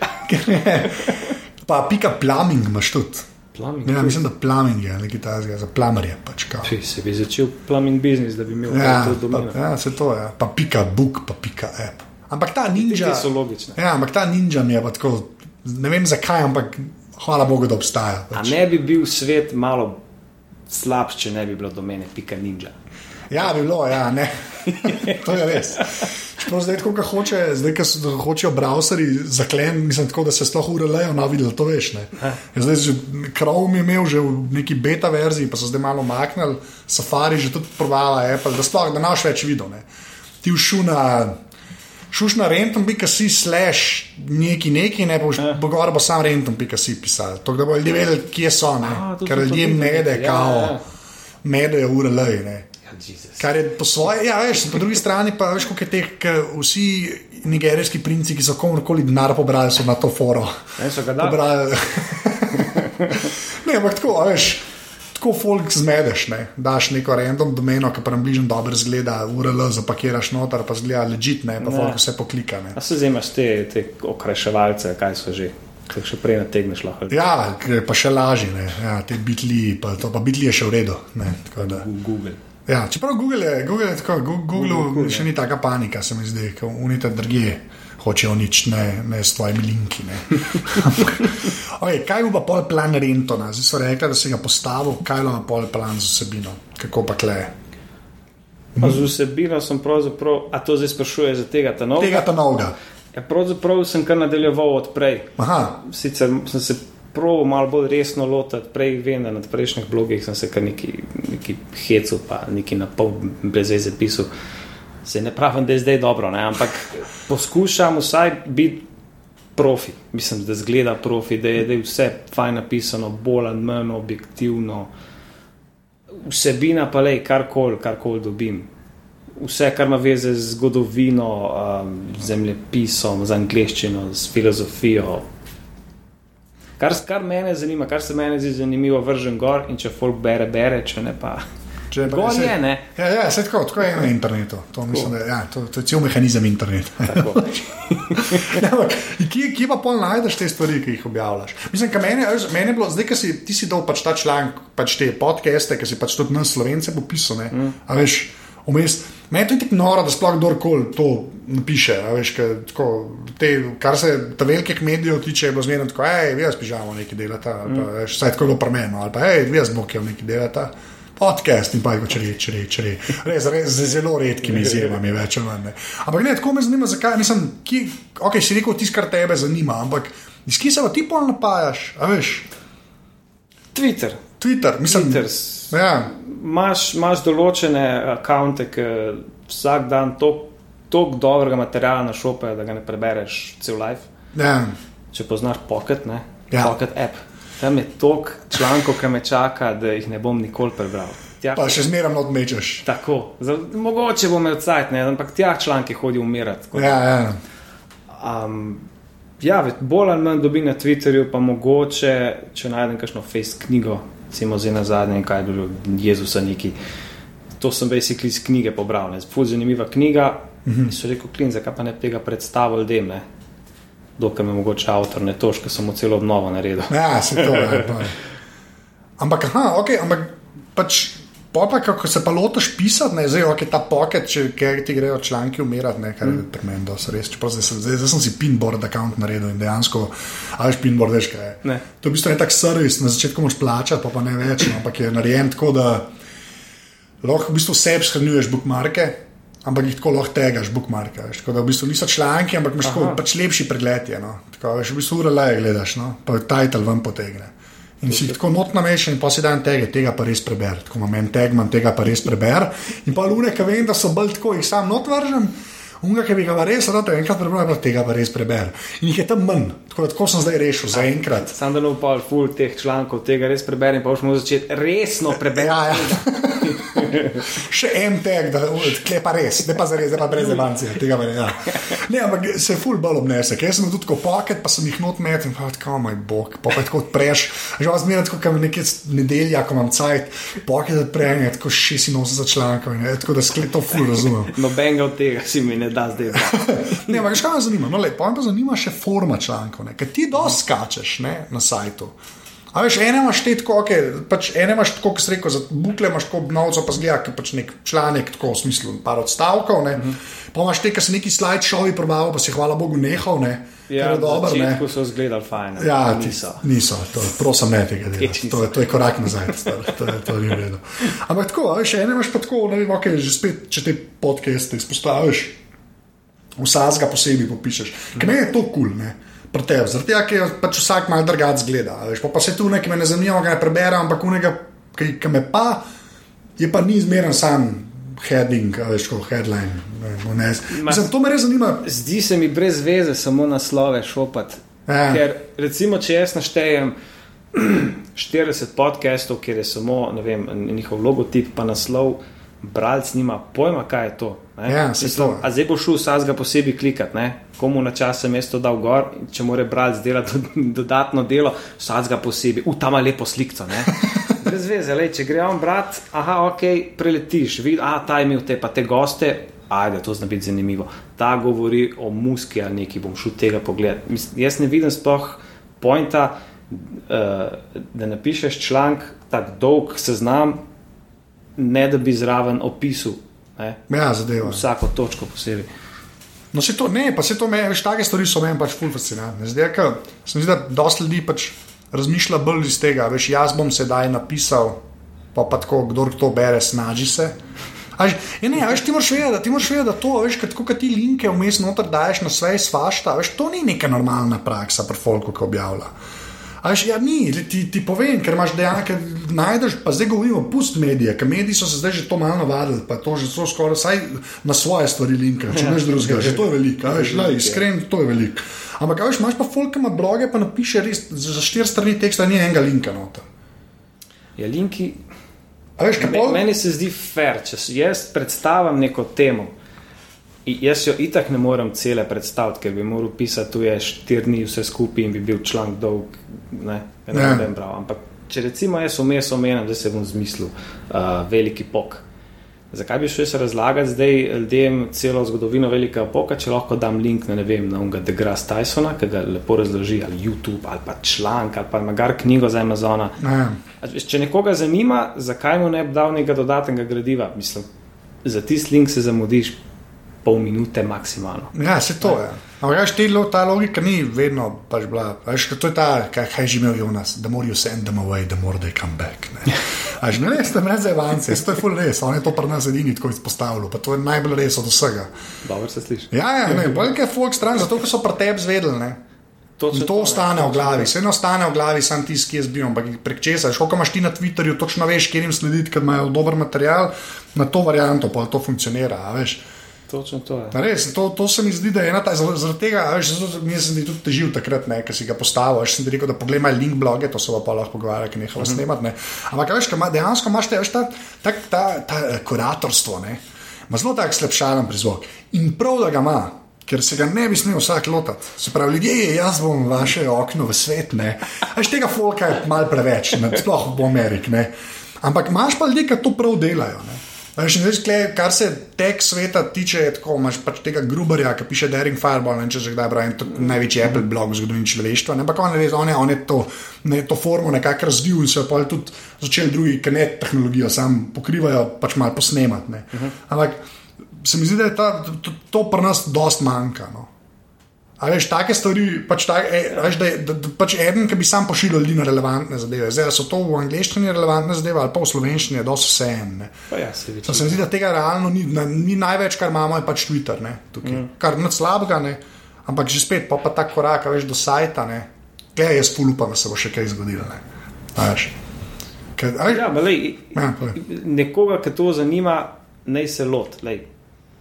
Pa pika plumbing imaš tudi. Plumbing. Ja, mislim, da plumbing je nekaj tajnega, za plamarje pač. Če se bi začel plumbing biznis, da bi imel Ja, to pa, domeno. ja, se to je. Pa pika book, pa pika app. Ampak ta ninja. Te so logične. Ja, ampak ta ninja mi je pa tako, ne vem zakaj, ampak hvala Bogu, da obstaja. A Pač. ne bi bil svet malo slabši, če ne bi bilo domene pika ninja. Ja, bi bilo, ja, ne. to je res. Čeprav zdaj, ko hoče, zdaj, ko so- hočejo browserji zaklen, mislim, tako, da se sploh urelejo, no, videl, to veš. Ne. Ja, Zdaj, že Chrome je imel že v neki beta verziji, pa so zdaj malo maknili, Safari že tudi provala Apple, da sploh da naš več videl. Ne. Ti všu na. Šuš na rentom.si slash neki neki, ne boš Ja. bo gor bo sam rentom.si pisal. To, da bodo ljudje vedeli, kje so, ne. A, to ker ljudje mede, ja, kao, ja. mede URL, ne. Ja, Jezus. Kar je po svoje, ja, veš, po drugi strani pa veš, koliko je teh, vsi nigerijski princi, ki so komorkoli denar pobrali, so na to foro. Ne, so ga dali. Pobrali. ne, ampak tako, a veš. Tako folk zmedeš, ne? daš neko random domeno, ki pa nam bližnjo dobro zgleda, URL zapakiraš noter, pa zgleda ležit, ne pa Ne. folk vse poklika. Ne? A se zdaj imaš te, te okraševalce, kaj so že, še prej nategneš lahko. Ja, pa še lažje, ne? ja, te bitli, pa to pa bitli je še v redu. Ne? Da- Google. Ja, čeprav Google je, Google je tako, Google, Google, Google, še ni taka panika, se mi zdi, ko unite drugje hočejo nič, ne, ne s tvojimi linki. okay, kaj bo pa pol plan Rentona? Zdaj so rekli, da si ga postavil, kaj bo pa pol plan z vsebino, kako pa kle. Pa z vsebino sem pravzaprav, a to zdaj sprašuje za tega ta novega? Tega ta novega. Ja, pravzaprav sem kar nadaljeval od prej. Aha, Sicer sem se proval malo bolj resno lotiti, prej vem, da na prejšnjih blogih sem se kar neki, neki hecu, pa neki na pol brez veze pisal. Se ne pravim, da je zdaj dobro, ne? ampak poskušam vsaj biti profi. Mislim, da zgleda profi, da je, da je vse fajn napisano, bolj ali manj objektivno. Vsebina pa karkoli kar dobim. Vse, kar ima veze z zgodovino, um, zemljepisom, z angliščino, z filozofijo. Kar, kar mene zanima, kar se meni zdi zanimivo, vržem gor in če folk bere, bere, če ne pa. če pa Gor je, ne. Ja, ja, se tako, tako je na internetu. To, mislim, da, ja, to, to je cel mehanizem interneta. Tako. Ja, kje, kje pa pol najdeš te stvari, ki jih objavljaš? Mislim, ka meni, meni je bilo, zdaj, ki si ti si dal pač ta članek, pač te podcaste, ki si pač tudi nas slovence popisal. ne, Mm. A veš, vmes. Meni je to tako noro, da sploh kdorkoli to napiše. Veš, ka, tako, te, kar se ta velikih medijev tiče, je bilo zmerno tako, hej, vi jaz pižamo nekaj delata, ali Mm. pa veš, saj tako je bilo pri meni, ali pa hej, vi jaz bokjem nekaj delata. Podcast in pa je če reči, reči, reči. Res, res z zelo redkimi izjemami, več ali manj. Ampak ne, tako me zanima, zakaj. Mislim, ki, ok, si rekel, tisto, kar tebe zanima, ampak iz kje se pa ti pol napajaš, a veš? Twitter. Twitter, mislim, Twitter. Ja, Imaš, imaš določene akonte, ki vsak dan toliko dobrega materiala našopajo, da ga ne prebereš cel life. ja, Če poznaš Pocket, ne? Ja. Pocket app. Tam je toliko člankov, ki me čaka, da jih ne bom nikoli prebral. tja, Pa še zmeraj not mečeš. tako. Mogoče bom imel cajt, ne, ampak tja članki hodijo umirati. da- Ja, ja. Um, ja, bolj ali manj dobi na Twitterju, pa mogoče, če najdem kakšno face knjigo, recimo zdaj na zadnje, kaj je bilo Jezusa neki. To sem basically iz knjige pobral, ne. ful zanimiva knjiga. Mm -hmm. So rekel, klin, zakaj pa ne tega predstavil ljudem, ne. Dokaj me mogoče avtor ne toš, ker sem mu celo obnovo naredil. Ja, se to je. pa. Ampak, aha, ok, ampak pač. Pa, kako se pa lotiš pisati, ne, zdaj ok, ta pocket, če kaj ti grejo članki umirati, ne, kar je mm. pri meni dosti res. Čeprav Zdaj, zdaj, zdaj sem si pinboard account naredil in dejansko, a veš, pinboard veš kaj. Ne. To je v bistvu en tak servis, na začetku moš plačati, pa, pa ne več, no, ampak je narejen tako, da lahko v bistvu sebi shranjuješ bookmarke. Ampak jih tako lahko tegaš, bookmarke. veš, Tako da v bistvu niso članki, ampak imaš tako, pač lepši pregled. Je, no. Tako veš, v bistvu ura leje gledaš, no. pa title ven potegne. In si jih tako not namešen, in pa si dan tega, tega pa res preber. Tako imam en tag, imam tega pa res preber. In pa lune, ki vem, da so bolj tako, jih sam not vržem. Unga, ki bi ga res rad enkrat prebral, tega pa res preber. In jih je tam manj. Tako da tako sem zdaj rešil za enkrat. Sam da pa full teh člankov tega res preberem, pa bomo začeti resno preberati. Ja, ja. Še en tag, da je pa res, ne pa za res, ne pa brez evancije. Tega pa ne. Ja. Ne, ampak se je full bolj obnese. Jaz sem tudi tako pocket, pa sem jih not met in pa tako, moj bog, pa pa tako odpreš. Že vas zmeraj tako, kam nekaj nedelja, ko imam cajt, pocket odprem, je tako 86 člankov in je tako, da sklet to full razumem. Nobenega od tega si mi ne da zdaj. Ne, ampak kaj me zanima? No, lepo, me pa zanima še forma člankov, ne? ker ti dosti skačeš ne, na sajtu. A veš, ene imaš te tako, okay, pač ene imaš tako, kot si rekel, za bukle imaš tako obnovco, pa zgleda, ki pač nek članek, tako v smislu, par odstavkov, ne. Mm. Pa imaš te, ki se neki slide-showi probavajo, pa si hvala Bogu nehal, ne. Ja, je dobro, ne. Ko so izgledali fajn. Ja, niso. Niso, to, prosim, ne tega delati. To, je- to je korak nazaj, star, to, je- to ni v redu. Ampak tako, a veš, ene imaš pa tako, ne vem, okay, že spet, če te podcaste izpostaviš, vsakega posebej popišeš. Ker meni je to kul, cool, ne. Pri tebi, zaradi tega, ker pač vsak malo drugače zgleda. a Veš, pa, pa se tu nekaj me ne zanima, ne preberem, ampak unega, ki, ki me pa, je pa ni izmeren sam heading, veš, kot headline. Ne, vem, ne. Mislim, to me res zanima. Zdi se mi brez veze samo naslove šopati. Ja. Ker recimo, če jaz naštejem 40 podcastov, kjer je samo vem, njihov logotip, pa naslov, bralec nima pojma, kaj je to. ne. Ja, Mislim, to. a zdaj bo šel vsakega posebej klikati, ne? komu na čas sem jaz to dal gor, če mora bralec delati dodatno delo, vsakega posebej, v tam lepo slikco. Brez veze, lej, če gre on brat, aha, ok, preletiš, vidi, a ta je imel te pa te goste. Ajde, to zna biti zanimivo. Ta govori o muski ali neki, bom šel tega pogledati. Mislim, Jaz ne vidim sploh pojnta, uh, da napišeš članek, tako dolg seznam, ne da bi zraven opisal ne, Ja, zadeva. vsako točko posebej. No, se to ne, pa se to meni, veš, take stvari so meni pač ful fascinantne. Zdaj, ker se mi zdi, da dosti ljudi pač razmišlja bolj iz tega, veš, jaz bom sedaj napisal, pa pa tako, kdo to bere, snaži se. Až, ja, ne, veš, ti moraš vedeti, ti moraš vedeti, da to, veš, kad, ko ti linke vmes noter daješ na sve svašta, veš, to ni neka normalna praksa pri folku, ki objavlja. A veš, ja, ni, ti, ti povem, ker imaš dejansko, najdeš, pa zdaj govorimo, pust medije, ker mediji so se zdaj že to malo navadili, pa to že so skoraj vsaj na svoje stvari linka, če ne drugega, že to je veliko, a veš, le, iskren, to je veliko. Ampak, veš, imaš pa folk, ima bloge, pa napiše res za štiri strani teksta, ni enega linka noter. Ja, linki, A veš, pol? meni se zdi fair, če si jaz predstavim neko temo. Jaz jo itak ne morem cele predstaviti, ker bi moral pisati tu je štiri dni vse skupaj in bi bil članek dolg. Ne, ne Ja. vem prav. Ampak če recimo jaz vmes omenim, da se bom zmislil uh, veliki pok. Zakaj bi šel jaz razlagati zdaj ljudem celo zgodovino velikega poka, če lahko dam link na ne vem, na unga Degrasse Tysona, ki ga lepo razloži, ali YouTube, ali pa članek, ali pa magar knjigo za Amazona. Ne. A veš, Če nekoga zanima, zakaj mu ne bi dal nekega dodatnega gradiva, mislim, za tisti link se zamudiš pol minute maksimalno. Ja, se to je. Ampak veš, te ta logika ni vedno pač bila. Veš, to je ta, kaj, kaj je že imel Jonas, da morajo send them away, da morajo they come back. Ne, A že ne veš, da me za evance, to je full res, on je to pri nas edini tako izpostavil, pa to je najbolj res od vsega. Dobro se sliši. Ja, ja, ne, bolj je folk stran, zato ker so pri tebi zvedeli, ne. In to ne. ostane v glavi, vse ne ostane v glavi, sam tisti, ki jaz bil, ampak prek česa, škoka imaš ti na Twitterju, točno veš, kjer jim slediti, ker imajo dober material, na to varianto pa to funkcionira, veš. Točno to je. Res, to, to se mi zdi, da je ena ta zaradi tega, a veš, zato mi sem ti tudi težil takrat, ne, ker si ga postavil. Veš, sem ti rekel, da pogledaj moj link bloge, to se bo pa lahko pogovarjali, ki nehala uh -huh. snemati. Ne. Ampak a veš, ima- dejansko imaš te, veš, ta, ta, ta, ta eh, kuratorstvo, ne, ima zelo tak slepšalen prizvok. In prav, da ga ima. Ker se ga ne bi smel vsak lotiti. Se pravi, ljudje, jaz bom vaše okno v svet. ne. A Veš, tega folka je malo preveč, ne, sploh v Ameriki. Ampak imaš pa ljudi, ki to prav delajo. Ne. Veš, zdaj, tle, kar se tek sveta tiče, je tako, imaš pač tega Gruberja, ki piše Daring Fireball, ne če že kdaj bral, in to je največji Apple blog v zgodovini človeštva. Ne, ampak on je, res, on je, on je to, ne, to formo nekako razvil in jo pol tudi začeli drugi, ki ne tehnologijo, sam pokrivajo, pač malo posnemati. ne. Ampak se mi zdi, da je ta, to, to pri nas dost manjka. No. A veš, take stvari, pač, tak, e, veš, da, da, da pač eden, ki bi sam pošiljal ljudi na relevantne zadeve. Zdaj, so to v angleščini relevantne zadeve ali pa v slovenščini, je dosti vseeno. Pa ja, se mi zdi, da tega realno ni, na, ni največ, kar imamo, je pač Twitter, ne, tukaj. Mm. kar ni slabega, ne, ampak že spet, pa, pa ta korak, a veš, do sajta, ne, Kaj jaz fulupam, da se bo še kaj zgodilo. Ne. A veš. Ker, a, Ja, lej, Ja, povej. nekoga, ki to zanima, naj se lot. Lej.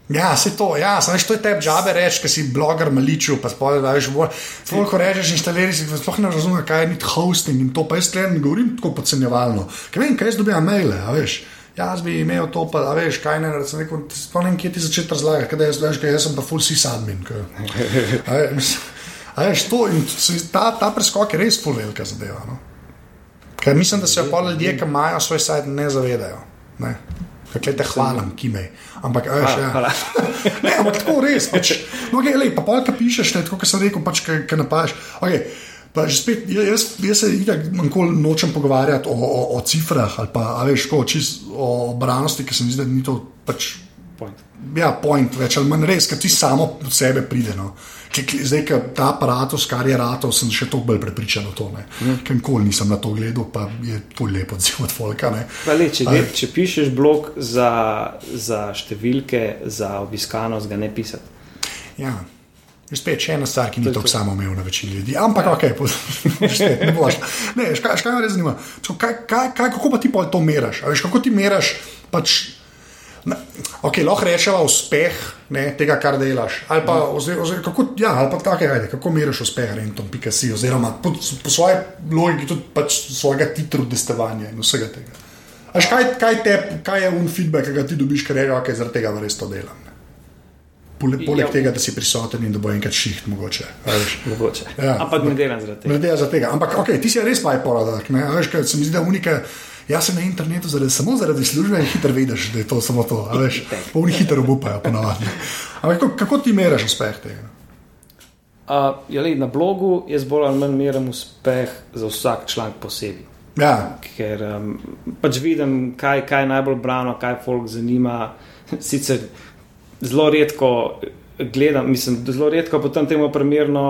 Ja, se to, ja, veš, to je tebi džabe reči, ker si bloger maliču, pa sploh da veš, toliko rečeš, inštaliraj si, sploh ne razumem, kaj je niti hosting in to, pa jaz tle ne govorim tako podcenjevalno. Ker vem, kaj jaz dobijam maile, a veš. Jaz bi imel to, pa veš, kaj ne, sem rekel, sploh ne vem, kje ti začeti razlagati, kaj jaz, veš, kaj jaz sem pa full sysadmin. A veš, to in ta, ta preskok je res full velika zadeva. No? Ker mislim, da se pa ljudje, ki imajo svoj sajt, ne zavedajo. Ne? Kaj te hvalim, kimej. Ampak, a veš, Hvala, ja. hvala. Ne, ampak tako res. Pač, no, okay, lej, pa pol, ki pišeš, ne, tako kot sem rekel, pač, ki napaš. Okay, pa že spet, ja, jaz, jaz se nikoli nočem pogovarjati o, o, o cifrah ali pa, a veš, ko, čist, o branosti, ki se mi zdi, da ni to pač. Point. Ja, point več ali manj res, ker ti samo od sebe pride. No. Ker, ker zdaj, ker ta aparatus, kar je ratov, sem še toliko bolj prepričan o to. Mm. Ker nikoli nisem na to gledal, pa je to lepo odziv od Folka. ne. Pa Lej, če, je- če pišeš blog za, za številke, za obiskanost, ga ne pisati. Ja. Že Spet še ena stvar, ki ni je tako samoumevna večini ljudi. Ampak, ok, spet, ne boš. Ne, veš, kaj, veš, kaj me res zanima. Kaj, kaj, kaj, kako pa ti pol to meraš? Veš, kako ti meraš? Pač, na, ok, lahko rečemo uspeh ne, tega, kar delaš. Ali pa, ozir, ozir, kako, ja, ali pa tako, ajde, kako meriš uspeh Renton.si, oziroma po, po svoji logiki tudi pač svojega titru destovanja in vsega tega. A Veš, kaj, kaj, te, kaj je un feedback, ki ga ti dobiš, ker rečeš, ok, zaradi tega res to delam. ne. Poleg, poleg Ja. tega, da si prisoten in da bo enkrat šiht, mogoče. Mogoče. Ja. Ampak ne delam zaradi tega. Glede za tega. Ampak, ok, ti si res bipolar, ne? A veš, kaj se mi zdi, da unika. Jaz sem na internetu zaradi, samo zaradi službe in hitro vidiš, da je to samo to. a Veš, pa oni hitro obupajo, ponavadi. Ampak kako, kako ti meriš uspeh tega? Uh, ja, lej, na blogu jaz bolj ali manj merim uspeh za vsak članek posebej. Ja, Ker um, pač vidim, kaj, kaj je najbolj brano, kaj folk zanima. Sicer zelo redko gledam, mislim, zelo redko potem temu primerno,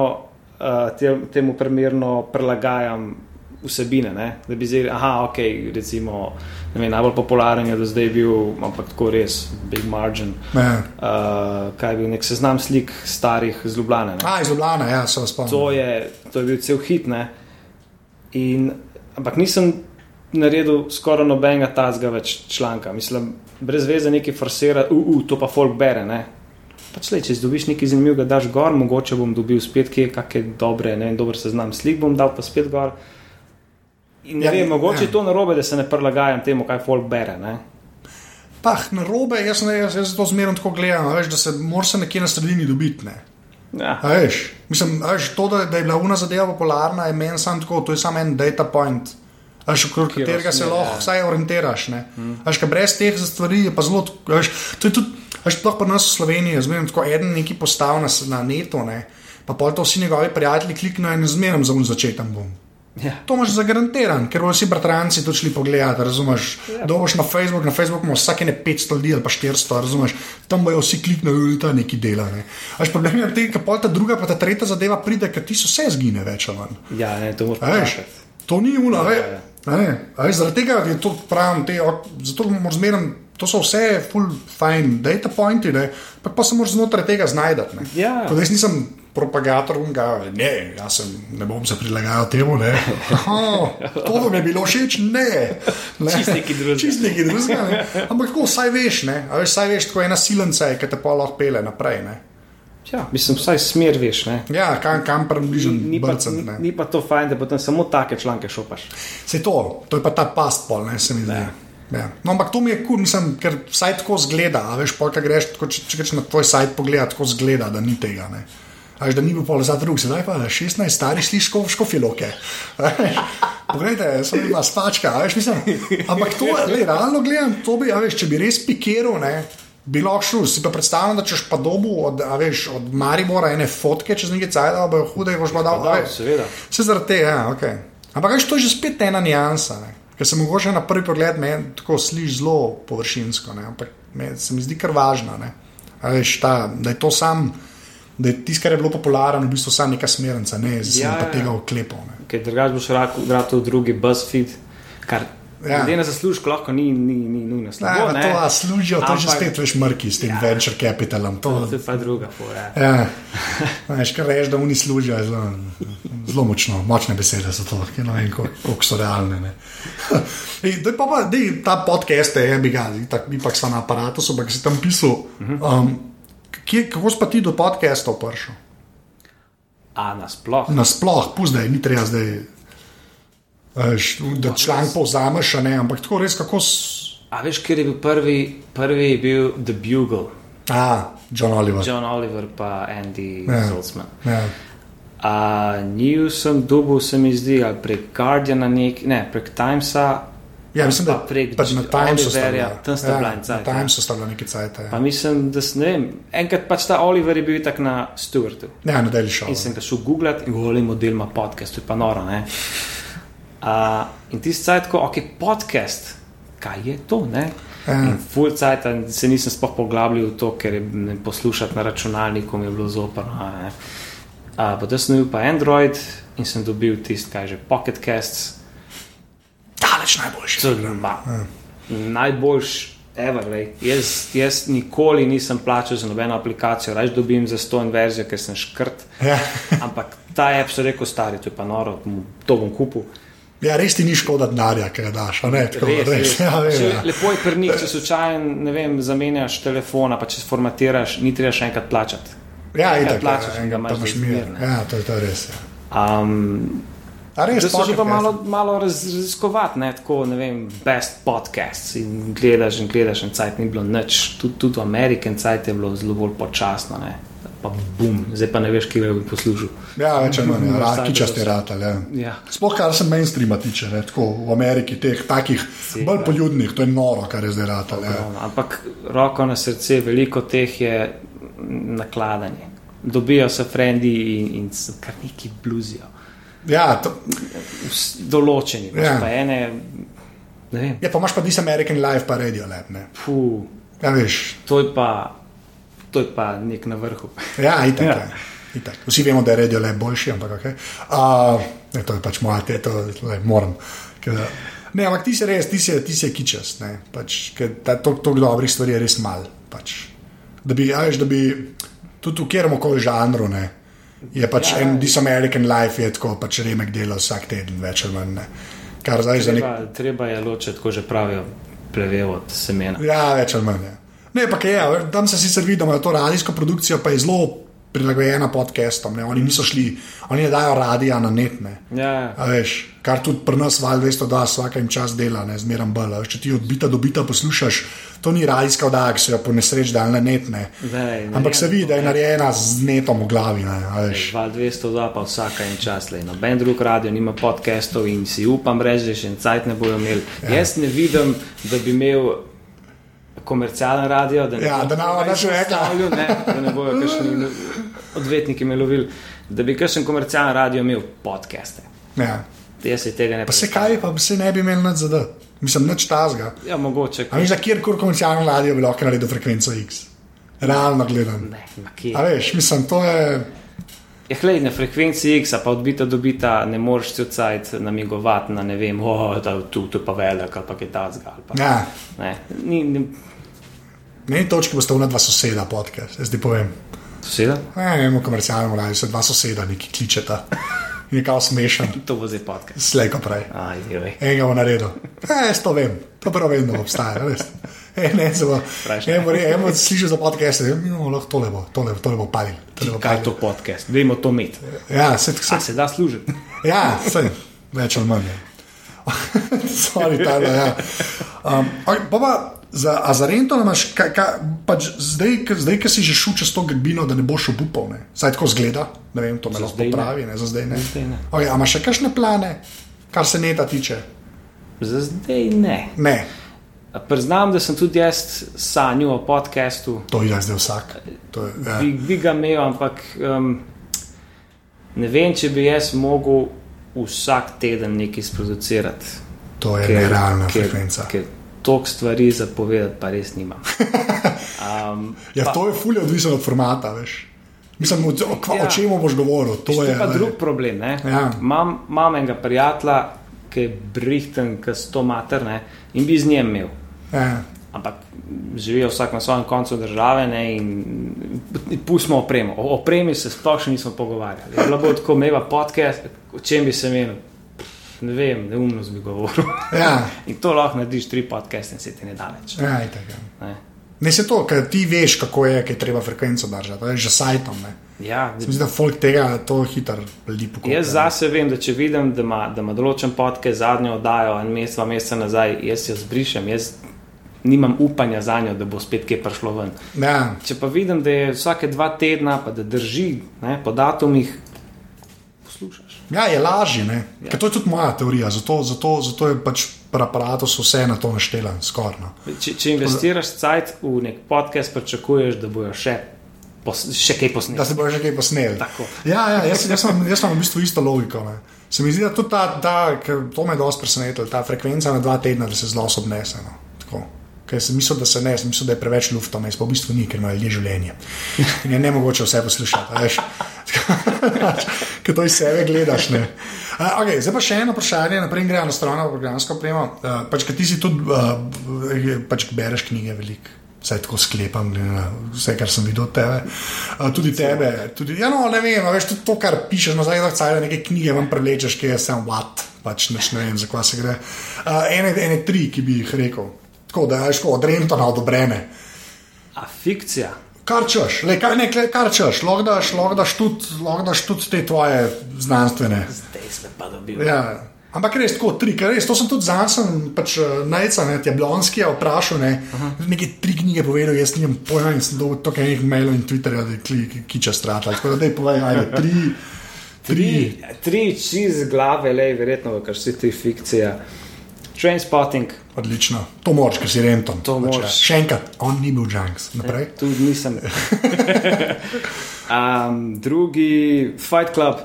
uh, te, temu primerno prilagajam vsebine. Ne? Da bi zdaj, aha, ok, recimo, vem, najbolj popularen je do zdaj bil, ampak tako res, Big Margin. ne. Uh, kaj je bil nek seznam slik starih z Ljubljana. ne. A, iz Ljubljana, ja, se spomnim. To je, to je bil cel hit. Ne? In, ampak nisem naredil skoraj nobenega tazga več članka. Mislim, brez veze neki forsira, uh, uh, to pa folk bere. Ne? Pač le, če dobiš nekaj zanimivega, daš gor, mogoče bom dobil spet kje, kakšne dobre, ne vem, dober seznam slik bom dal pa spet gor. In ne Ja, ja, vem, mogoče ja. je to narobe, da se ne prilagajam temu, kaj folk bere. Ne? Pah, na robe, jaz, ne, jaz, jaz to zmerno tako gledam, veš, da se moraš nekje na sredini dobiti. Ne. Ja. A veš, mislim, a veš, to, da, da je bila una zadeva popularna, je meni samo tako, to je samo en data point. A Veš, okrog katerega se lahko ja. vsaj orientiraš. Mm. Veš, kaj brez teh stvari je pa zelo. tako- a Veš, to je tudi, a veš, sploh pri nas v Sloveniji, zmerno tako en neki postav na, na netu, ne, pa pol to vsi njegovi prijatelji kliknejo in zmerno za un začetem bom. Ja. To imaš zagarantiran, ker bodo vsi bratranci to šli pogledati, razumeš? Ja. Ja. Dovoš na Facebook, na Facebooku ima vsake ne 500 ljudi ali pa 400, razumeš? Tam bojo vsi kliknili, je ta neki dela. Ne? Až problem je v tem, ker ta druga, pa ta tretja zadeva pride, ker ti so vse zgine več ali manj. ja, ne, to moraš to ni uno, Ja, ja. a ne, a veš, zaradi tega je to pravim, te, zato moram zmeraj, to so vse full fine data pointi, ne, pa, pa se moraš znotraj tega znajdati. Ja. Jaz nisem propagator unga, ne, jaz sem, ne bom se prilagajal temu, ne. Aha, to vam je bilo všeč, ne. ne. Čist nekaj drugega. Čist nekaj drugega, ne. Ampak tako, saj veš, ne. A veš, saj veš, tako ena silenca je, ki te pa lahko pele naprej, ne. Ja, mislim, vsaj smer veš. Ne? Ja, kam, kam približen Ni, pa, brcem, ni, ne. ni pa to fajn, da potem samo take članke šopaš. Se to, to je pa ta past pol, ne se mi zdi. Ja. No, ampak to mi je kul, cool, mislim, ker vsaj tako zgleda. A veš, pol, kaj greš, tako, če, če greš na tvoj sajt pogledati, tako zgleda, da ni tega. Ne. A veš, da ni bil pol za drug, sedaj pa 16 starih slišiš škofiloke. Poglejte, sem bila spačka, a veš, mislim. Ampak to, le, realno gledam, to bi, a veš, če bi res pikiral, ne. Bi lahko šel, si pa predstavljam, da češ pa dobu od, a veš, od Maribora ene fotke čez nekaj cajt, da bo hude, boš pa dal. Da, seveda. Se zaradi tega, ja, ok. Ampak veš, to je že spet ena nijansa, ne. ker se mogoče na prvi pogled meni tako sliši zelo površinsko, ne. ampak me, se mi zdi kar važno, ne. A veš, ta, da je to sam, da je tisto, kar je bilo popularno, v bistvu samo neka smernica, ne, sem Ja, ja. tega oklepal. Ne. Ker drugač boš vrtel v drugi BuzzFeed, kar Ja. glede na zaslužek lahko ni, ni, ni nujno slabo. ne, to a, služijo, to je že Ampak- spet veš mrki s tem ja. venture capitalom. To, To je pa druga fora. Ja, veš, kar rečeš, da oni služijo, zelo, zelo močno, močne besede so to, ki ne vem, koliko so realne. ne. Ej, daj pa, pa dej, ta podcast je, bi ga, pa smo na aparatu, ampak si tam pisal. Um, kje, kako si pa ti do podcastov prišel? A nasploh. Nasploh, puzdaj, ni treba zdaj. Veš, da članek povzameš, ne, ampak tako res, kako. s- A veš, kjer je bil prvi, prvi je bil The Bugle, A, John Oliver. John Oliver pa Andy Ja. Zoltzman. Ja. A njiju sem dobil, se mi zdi, ali prek Guardiana, nek, ne, prek Timesa, Ja, mislim, da Pa prek pač na Timesu bila. tam sta bila ja, cajt, Na ja. Timesu sta bila nekaj cajt. pa Ja, mislim, da ne vem, enkrat pač ta Oliver je bil tak na Stewartu. ja na Daily Show. In sem ga šel googlat in govoril, model ima podcast, to je pa noro. Ne? Uh, in ti si tako, ok, podcast, kaj je to? Ne? Ja. In full cajt se nisem sploh poglabljal v to, ker je poslušati na računalniku mi je bilo zoprno. Uh, potem sem bil pa Android in sem dobil tisti, kaj že Pocket Casts, Daleč najboljši. je ma, najboljši. Ever, lej. jaz, jaz nikoli nisem plačal za nobeno aplikacijo, reč dobim za stojno verzijo, ker sem škrt. Ja. Ampak ta app so rekel, stari, to je pa noro, to bom kupil. ja, res ti ni škoda denarja, ki ga daš. a Ne, tako, res, res. Ja, vem, Če, ja. lepo je pri njih, če slučajno ne vem, zamenjaš telefona, pa če se formatiraš, ni treba še enkrat plačati. Ja, enkrat itak, plačaš ja, in ga pa imaš mir. Ja, to je, to res. Ja. Um, res, Zdaj so že pa malo, malo raz- raziskovati, ne, tako ne vem, best podcasts in gledaš in gledaš, in cajt ni bilo nič, tudi, tudi v Ameriki cajt je bilo zelo bolj počasno, ne. pa bum, zdaj pa ne veš, kje bi poslušal. Ja, več ali manj, ja, Vsaj ra- kičasti da- ratelj. Ja. Ja. Sploh kar se mainstreama tiče, ne, tako v Ameriki, teh takih bolj poljudnih, to je noro, kar je zdaj ratelj. Ja. Ampak roko na srce, veliko teh je nakladanje. Dobijo se frendi in, in kar neki bluzijo. Ja, to, Določeni, Ja. yeah. pa ene, ja, pa imaš pa This American Life, pa Radio Lab. Puh, Ja, veš, to je pa, to je pa nek na vrhu. ja, itak. Ja. Ja. Itak. Vsi vemo, da je Radio Lab boljši, ampak okay. uh, ne, to je pač moja, te, to, le, moram. Ker, ne, ampak ti si res, ti si, ti si kičast. ne, Pač, ker ta- to, to dobrih stvari je res malo. Pač. Da bi, a veš, da bi tudi v kjerem koli žanru, ne, je pač Ja, en. This American Life, je tako pač remek dela vsak teden, več ali manj. Kar zdaj za nek. Treba, treba je ločiti, ko že pravijo, plevel od semena. Ja, več ali manj. Ja. Ne, pa je, tam se sicer vidi, da imajo to radijsko produkcijo, pa je zelo prilagojena podcastom. Ne. Oni niso šli, oni ne dajo radija na net. Ne. Ja, veš, kar tudi pri nas val 202, vsak jim čas dela, ne zmeraj bolj. a veš, Če ti od bita do bita poslušaš, to ni radijska oddaja, ki so jo po nesreč dal na net. Ne. Zdaj, Ampak se vidi, da je narejena z netom v glavi. Ne. Val 202, pa vsaka en čas, le noben drug radio nima podcastov in si upam reči, da še en cajt ne bojo imeli. Ja. Jaz ne vidim, da bi imel komercialen radio, da ne, Ja, da ne bo nič rekla. stavljal, ne, da ne bojo kakšni odvetniki me lovili, da bi kakšen komercialen radio imel podcaste. Ja. Jaz se tega ne Pa se kaj, pa se ne bi imel za da. Mislim, nič tazga. Ja, mogoče. A veš, da kjerkoli komercialno radio bi lahko naredil frekvenco X. Realno gledam. Ne, ma kje. A veš, mislim, to je. Ja, glej, na frekvenci X, a pa odbita do bita, ne moreš ti odcajt namigovati na ne vem, oh, da tu, tu pa velik ali pa tazga. ali Pa. Ja, Ne, ni, ni, na eni točki boste vna dva soseda podcast, jaz ti povem. Soseda? Ne, ne, komercialno, da se dva soseda neki kličeta. In je kao smešen, To bo zdaj podcast. slejko prej. Aj. Enega bo naredil. E, jaz to vem, to prvo vem, da obstaja. E. En bo, re- en bo slišal za podcast, da no, lahko tole bo, tole, tole bo palil. Tole bo Kaj je to podcast? Dajmo to imeti. Ja, se, A se, se da služiti? ja, se, več ali manj. ja. Sorry, tale, ja. um, okay, pa pa za, a za rento imaš, kaj, kaj, pač zdaj, zdaj, ki si že šel čez to grbino, da ne boš obupal, ne? saj tako zgleda, ne vem, to me lahko zdaj ne. popravi, ne, za zdaj ne. Za zdaj ne. Okay, a imaš še kakšne plane, kar se neta tiče? Za zdaj ne. Ne, Priznam, da sem tudi jaz sanjal o podkastu. to je zdaj vsak. To je, ja. Bi, bi ga imel, ampak um, ne vem, če bi jaz mogel vsak teden nekaj sproducirati. To je nerealna ker, frekvenca. ker toliko stvari zapovedati, pa res nimam. Um, Ja, pa- to je fulje odvisno od formata, veš. Mislim, o, o, kva- o Ja. čem boš govoril. To je je pa ne. drug problem. ne. Ja. Imam, imam enega prijatelja, ki je brihten, ki sto mater ne, in bi z njim imel. Ja. Ampak živijo vsak na svojem koncu države ne, in, pustimo opremo. O opremi se sploh še nismo pogovarjali. Je bilo tako, meva podcast, o čem bi se menil. Ne vem, neumnost bi govoril. Ja. In to lahko narediš tri podcaste in se ti ne da več. Ja, itak, ja. Ne. Ne se to, ker ti veš, kako je, ker je treba frekvenco držati, je že sajtom. Ne. Ja, Mislim, da folk tega to hitro lipo. Jaz zase vem, da če vidim, da ima, da ima določen podcast zadnjo oddajo en mesec, dva meseca nazaj, jaz jo zbrišem, jaz nimam upanja za njo, da bo spet kaj prišlo ven. Ja, Če pa vidim, da je vsake dva tedna, pa da drži ne, po datumih. Ja, je lažje. Ja. Ja. To je tudi moja teorija, zato, zato, zato je pač pri aparatu vse na to naštelen, skoraj. No. Če, če investiraš cajt v nek podcast, pričakuješ, da bojo še, pos, še kaj Da posneli. se bojo že kaj posneli. Tako. Ja, ja jaz, jaz, sem, jaz sem v bistvu isto logiko. Ne. Se mi zdi, da tudi ta, ta ker to me je dosti presenetilo, ta frekvenca na dva tedna, da se zelo obnese. No. Tako. Ker sem mislil, da se ne, sem mislil, da je preveč lufta, mes pa v bistvu ni, ker ima ljudje življenje. In je ne mogoče vse poslušati. a. Ker to iz sebe gledaš. ne. Uh, okay, zdaj pa še eno vprašanje, naprej gremo na stran programsko opremo. Uh, pač, ti si tudi, uh, pač bereš knjige veliko. Vse tako sklepam, na vse, kar sem videl od tebe. Uh, tudi tebe, tudi, ja, no, ne vem, a tudi to, kar pišeš, no, zdaj da cajt neke knjige vam prevlečeš, ki je sem what, pač ne vem, za kva se gre. Uh, ene, ene tri, ki bi jih rekel. Tako da je šlo od Rentona odobrene. A fikcija. Kar češ, le, kar, ne, kle- kar češ, lahko daš, lahko daš tudi, tudi te tvoje znanstvene. Zdaj sem pa dobil. Ja. Ampak res tako, tri, ker res to sem tudi zanj, sem pač eh, najca, ne, Jablonski je vprašal, ne, neke tri knjige povedal, jaz nimam pojma in sem dobil toliko enih mailov in Twitterja, da kli, kiča strata. Tako da daj povej, ajde, tri, tri. Tri, tri čiz glave, le, verjetno, kar si ti fikcija. Trainspotting, Odlično. To moraš, ker si renton. To Pač, ja. Še enkrat, on ni bil Junks. Naprej. tudi nisem. um, drugi, Fight Club,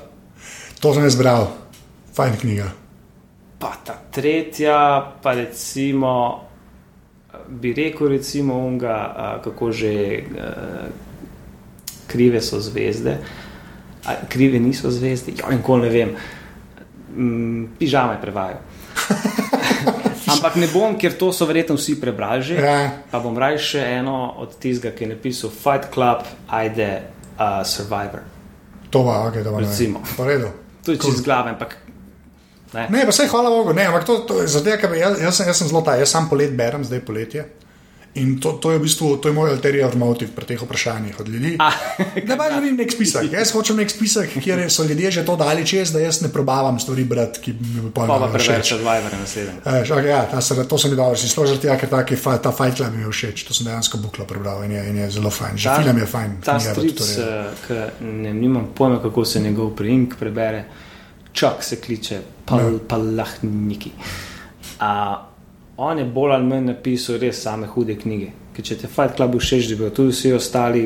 To sem jaz bral. Fajn knjiga. pa ta tretja, pa recimo, bi rekel, recimo, unga, kako že krive so zvezde. Krive niso zvezde, ja, nikoli ne vem. Mm, pižame prevajajo. Ampak ne bom, ker to so verjetno vsi prebrali že. Ja. Pa bom raje še eno od tistega, ki je napisal Fight Club, ajde, uh, Survivor. To va, ok, da va. Recimo. To je čez glave, ampak ne. Ne, pa vse hvala Bogu, ne, ampak to, to je zato, ker jaz, jaz, jaz sem zelo ta, jaz sam polet berem, zdaj poletje. In to, to je v bistvu to je moj alterior motiv pri teh vprašanjih od ljudi. Ah, Ne pa želim nek spisek. Jaz hočem nek spisek, kjer so ljudje že to dali čez, da jaz ne probavam stvari brati, ki mi bi pa pa preveč naslednji. Eš, okay, ja, ta, se- to se mi dobro, si složil tega, ker taki, fa- ta Fight Club mi je všeč, to sem dejansko buklo prebral in je, in je zelo fajn. Že film je fajn. Ta pa v redu. ki ne nimam pojma, kako se njegov priimk prebere, čak se kliče pal, Ja. Palahniki. A, on je bolj ali manj napisal res same hude knjige. Ker če te Fight Club všeč, da bi tudi vsi ostali,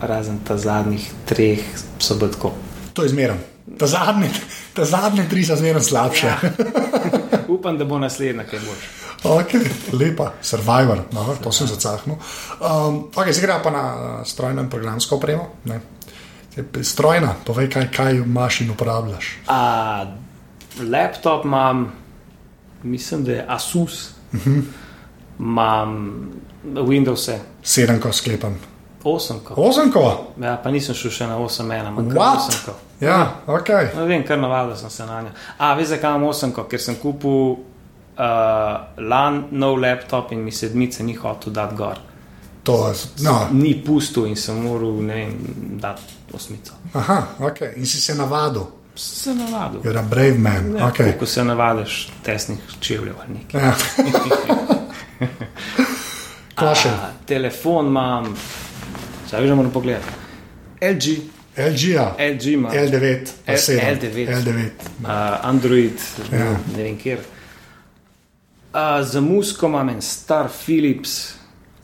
razen ta zadnjih treh, so bolj tako. To je zmeraj. Ta zadnji, ta zadnji tri so zmeraj slabše. Ja. Upam, da bo naslednja kaj boljša. Ok, lepa, survivor, no, to sem zacahnil. Um, ok, zdaj gremo pa na strojno in programsko opremo. ne. Strojna, povej, kaj, kaj imaš in uporabljaš. A, laptop imam, mislim, da je Asus, imam Windows, Sedem, ko sklepam. Osemko. Osemko? Ja, pa nisem šel še na 8-1, ampak kar What? osemko. Ja, ok. Ne vem, kar navadil sem se na njo. A, veš, zakaj imam osemko? Ker sem kupil uh, lan nov laptop in mi sedmice ni hotel dati gor. To, no. Ni pustil in sem moral, ne vem, dati osmico. Aha, ok. In si se navadil. Se navadil. You're a brave man. Ja, Okay. Ko se navadiš tesnih čevljev ali nekaj. Ja. Kaj še? A, telefon imam, zdaj že moram pogledati. LG, LG, ja. LG ima. L9, pa L- 7. L9. L9. Uh, Android, ja. ne vem kjer. Uh, za musko imam en star Philips.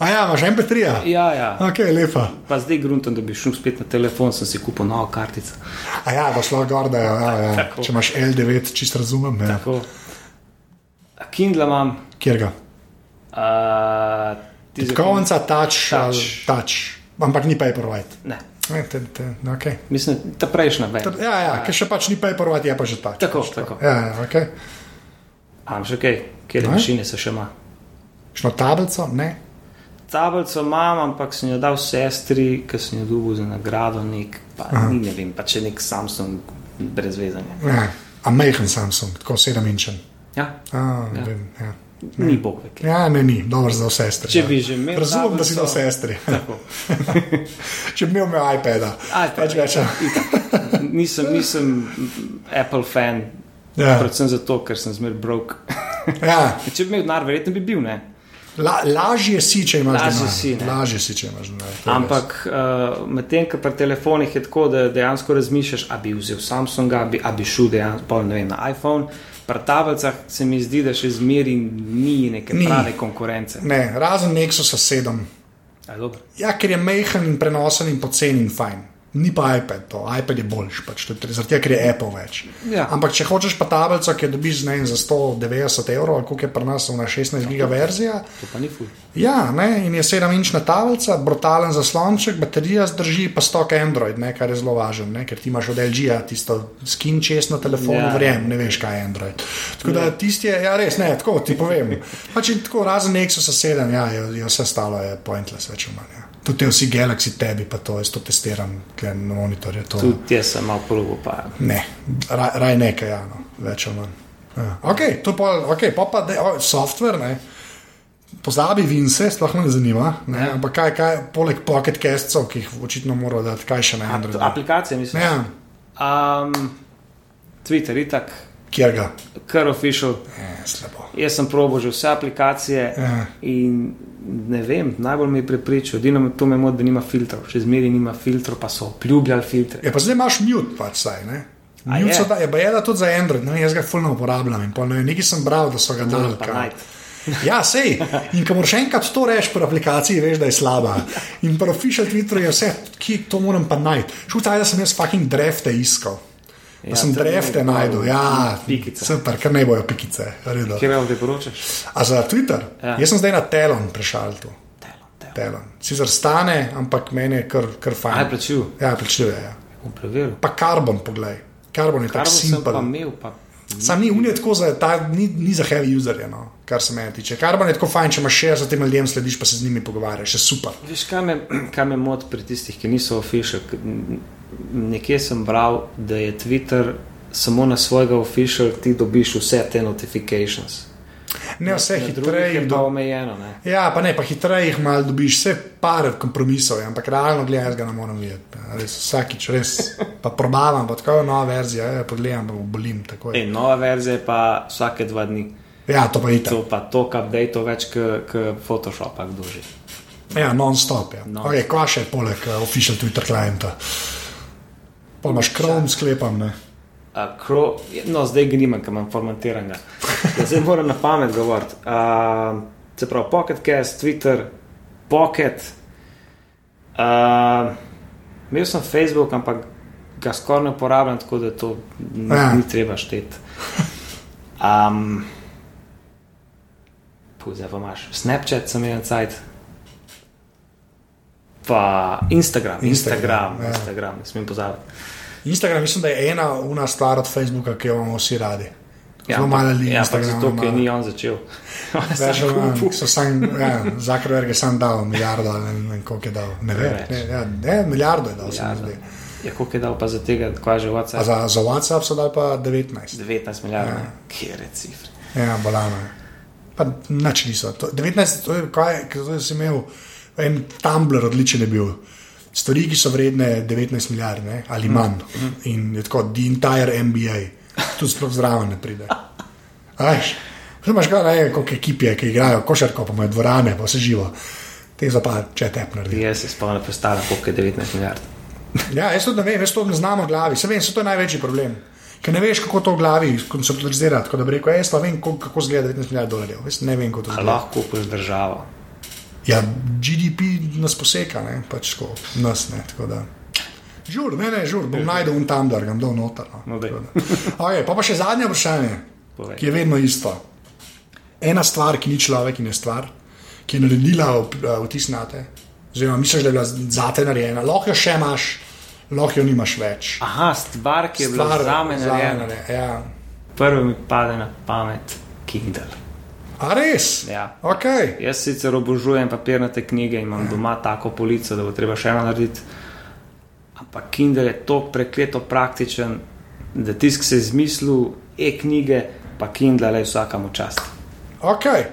A ja, imaš MP3. -ja. Ja, ja. Ok, lepa. Pa zdaj gruntam, da bi šel spet na telefon, sem si kupil novo kartico. A ja, da šlo gor, da je. Ja, ja. Tako. Če imaš L9, čist razumem. Ja. Tako. Kindle imam. Kjer ga? Uh, Konca, touch, Touch. touch. Ampak ni paperwhite. Ne, Ne, te, te, okay. mislim, ta prejšnja več. Ja, ja, ker še pač ni paperwhite, je pa že touch. Tako, Pač tako. Ja, ja, ok. Imam še kaj, kjer Ne? mašine se še ima. Šlo tablico? Ne. Tablico imam, ampak sem jo dal sestri, ki sem jo dobil za nagrado, nek, pa ni ne vem, pa če nek Samsung brez vezanja. Ja. A majhen Samsung, tako 7 inčen. Ja, A, Ja. ja. Vem, ja. ni bog ve. kaj. ja, ne, ni, dobro za vse sestri. Če ja. bi že imel Razumem, da si dal sestri. Tako. Če bi imel imel iPada. iPad, Pač več. ja. Nisem, nisem Apple fan, Ja. predvsem zato, ker sem zmer brok. Ja. Če bi imel denar, verjetno bi bil, ne. La, lažje si, če imaš Lažje denar. si, ne. Lažje si, če imaš denar. Ampak uh, medtem, ko pri telefonih je tako, da dejansko razmišljaš, a bi vzel Samsunga, a bi, a bi šel dejansko vem, na iPhone. Pri tablicah se mi zdi, da še zmeri ni neke Ni. prave konkurence. Ne, razen Nexusa 7. A, dobro. Ja, ker je mehen in prenosen in poceni in fajn. Ni pa iPad, to. iPad je boljši, pač, to je zaradi tega, ker je Apple več. Ja. Ampak če hočeš pa tablico, ki jo dobiš ne, za 190 evrov, koliko je pri nas na 16 giga verzija, To pa ni ful. ja, ne, in je 7-inčna tablica, brutalen zaslonček, baterija zdrži, pa stok Android, ne, kar je zelo važno, ne, ker ti imaš od LG-ja tisto skin čest na telefonu, Ja. ja. verjem, ne veš, kaj je Android. Tako da tisti je, ja, res, ne, tako ti povem. Pač in tako razen Nexusa 7, ja, je, je vse stalo je pointless, več ali manj. Ja. Tudi vsi Galaxy tebi, pa to, jaz to testiram, ker na monitorju to. Tudi jaz sem malo probo, pa Ne, raj, raj nekaj, ja, no, več ali manj. Ja. Ok, to pa, okay, pa, pa de, o, software, ne. Pozabi Vince, sploh me ne zanima. Ne, Ja. ampak kaj, kaj, poleg Pocket Castov, ki jih očitno morajo dati, kaj še na Androidu. aplikacije mislim. Ja, Um, Twitter, itak, kjer ga? kar official. E, slabo. Jaz sem probo že vse aplikacije Ja. in ne vem, najbolj me je prepričal, edino to me moti, da nima filtrov, še zmeraj nima filtrov, pa so obljubljali filtre. Ja, pa zdaj imaš mute, pač saj. Ne? Mute je? da, je pa je da tudi za Android, no, jaz ga fulno uporabljam in pol, ne, vem, nekaj sem bral, da so ga dali. Ja, sej. In ko moraš enkrat to reči pri aplikaciji, veš, da je slaba. In pri official Twitterju je vse, ki to moram pa najti. Šutaj, da sem jaz fucking drefte iskal. Ja, sem to drefte je najdel, ja, pikice. super, ker ne bojo pikice. redo. Kje vam priporočaš? A za Twitter? Ja. Jaz sem zdaj na Telon prešal tu. Telon, telon. Telon. Sicer stane, ampak meni je kar, kar fajn. Aj, plačil, Ja, plačuje. Ja. bom preveril. Pa karbon, poglej. Karbon je tako simpel. pa Sam ni unije tako za, ta, ni, ni za heavy userje, no, kar se meni tiče. Karbon je tako fajn, če imaš še za tem ljudem slediš, pa se z njimi pogovarjaš, je super. Veš, kaj me, kaj me moti pri tistih, ki niso official? K- n- Nekje sem bral, da je Twitter samo na svojega official ti dobiš vse te notifications. Ne vse Na hitreje. je jih pa Do... omejeno. Ne? Ja, pa ne, pa hitreje jih malo dobiš, vse par kompromisov, je, ampak realno gledaj, jaz ga ne morem videti. ja, Res, vsakič, res. Pa probavam, pa tako je nova verzija, ja, pogledam, pa bolim. tako je. Ej, nova verzija je pa vsake dva dni. Ja, to pa je. To pa toliko update več kot Photoshop, kdo že. Ja, non-stop. Ja. Non-stop. Okay, kva še poleg uh, official Twitter klienta? Pa imaš Chrome, sklepam, ne. A, Cro, no, zdaj ga nimam, ker imam formatiranega. Ja, zdaj moram na pamet govoriti. Uh, se pravi, Pocket Cast, Twitter, Pocket. Uh, imel sem Facebook, ampak ga skoraj ne uporabljam, tako da to Ja. ni treba šteti. Um, Zdaj pa imaš Snapchat, sem imel cajt. Pa Instagram, Instagram, Instagram, ja. Instagram, ne smem pozabiti. Instagram mislim, da je ena una stvar od Facebooka, ki jo imamo vsi radi. Zelo malo ljudi Ja, zato, ker ima. ni on začel. Sam, ja, Zuckerberg je sam dal milijardo ne vem koliko je dal. Ne vem, Preveč. ne, ja, ne, milijardo je dal, se mi Milijardo. zdi. Ja, koliko je dal pa za tega, kaj že A WhatsApp? za, za WhatsApp so dali pa 19. 19 milijard, Ja. ja. kje je cifre. Ja, bolano je. Pa nič niso. To, 19, to je, kaj, to si imel en Tumblr odličen je bil. Stvari, ki so vredne 19 milijard ne, ali manj. In je tako, the entire NBA, tu sploh zraven ne pride. Ajš, imaš kaj, ne koliko ekip je, ki igrajo košarko, pa imajo dvorane, pa vse živo. Te za pa če tep naredi. Jaz se spomnim, predstavljam, koliko je 19 milijard. Ja, jaz to ne vem, jaz to ne znam v glavi. Se vem, se to je največji problem. Ker ne veš, kako to v glavi konceptualizirati. Tako da bi rekel, jaz pa vem, kako, kako zgleda 19 milijard dolarjev. Jaz ne vem, kako to zgleda. lahko kupiš državo. Ja, GDP nas poseka, ne, pač tako, nas ne. tako da. Žur, ne, ne, žur, bom najdel un tam, da ga bom dal noter. No. No, okay, pa pa še zadnje vprašanje, Povej. ki je vedno isto. Ena stvar, ki ni človek in je stvar, ki je naredila eh, vtis na te, oziroma misliš, da je bila zate narejena, lahko jo še imaš, lahko jo nimaš več. Aha, stvar, ki je bila za me narejena. Ja. Prvo mi pade na pamet Kindle. A res? Ja. Okay. Jaz sicer obožujem papirnate knjige in imam doma tako polico, da bo treba še eno narediti. Ampak Kindle je tako prekleto praktičen, da tisk se je izmislil, e-knjige, pa Kindle le vsakamo čast. Okay.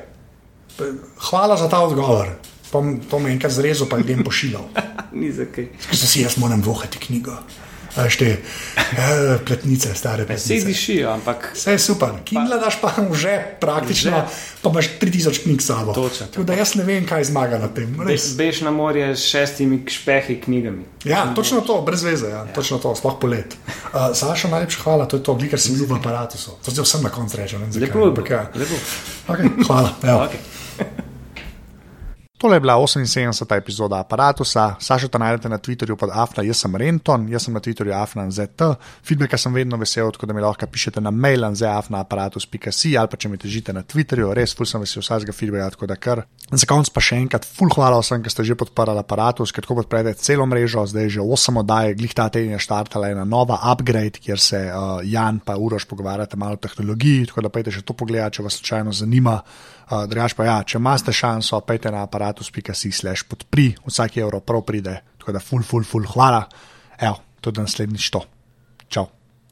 Hvala za ta odgovor. To, to me je enkrat zrezal, pa ljudem pošiljal. Ni za kaj. Zdaj si jaz moram vohati knjigo. Veš te ja, pletnice, stare Vse pletnice. dišijo, ampak Vse je super. Kindle daš pa v žep, praktično, Žep. pa imaš 3000 knjig s sabo. Točno. Tako da jaz ne vem, kaj zmaga na tem. Res. beš na morje s šestimi špehi knjigami. Ja, točno to, brez veze, ja. točno to, sploh polet. Uh, Saša, najlepša hvala, to je to, gliker sem bil v aparatu. To zdaj vsem na koncu rečem. ne Lepo je ampak ja. Lepo. Okay, hvala. Evo. Okay. Tole je bila 78. epizoda aparata. Saša ta najdete na Twitterju pod Afna, jaz sem Renton, jaz sem na Twitterju AfnaZT. Feedbacka sem vedno vesel, tako da mi lahko pišete na mail anzeafnaaparatus.si ali pa če mi težite na Twitterju, res ful sem vesel vsakega feedbacka, tako da kar. Za konec pa še enkrat, ful hvala vsem, ki ste že podprli aparatus, ker tako podprete celo mrežo, zdaj je že 8 oddaj, glih ta teden je štartala ena nova upgrade, kjer se uh, Jan pa Uroš pogovarjate malo o tehnologiji, tako da pejte še to pogled, če vas slučajno zanima. Uh, Drugač pa ja, če imate šanso, pejte na aparatus.si slash podpri, vsak evro prav pride, tako da ful, ful, ful, hvala. Evo, to je naslednjič to. Čau.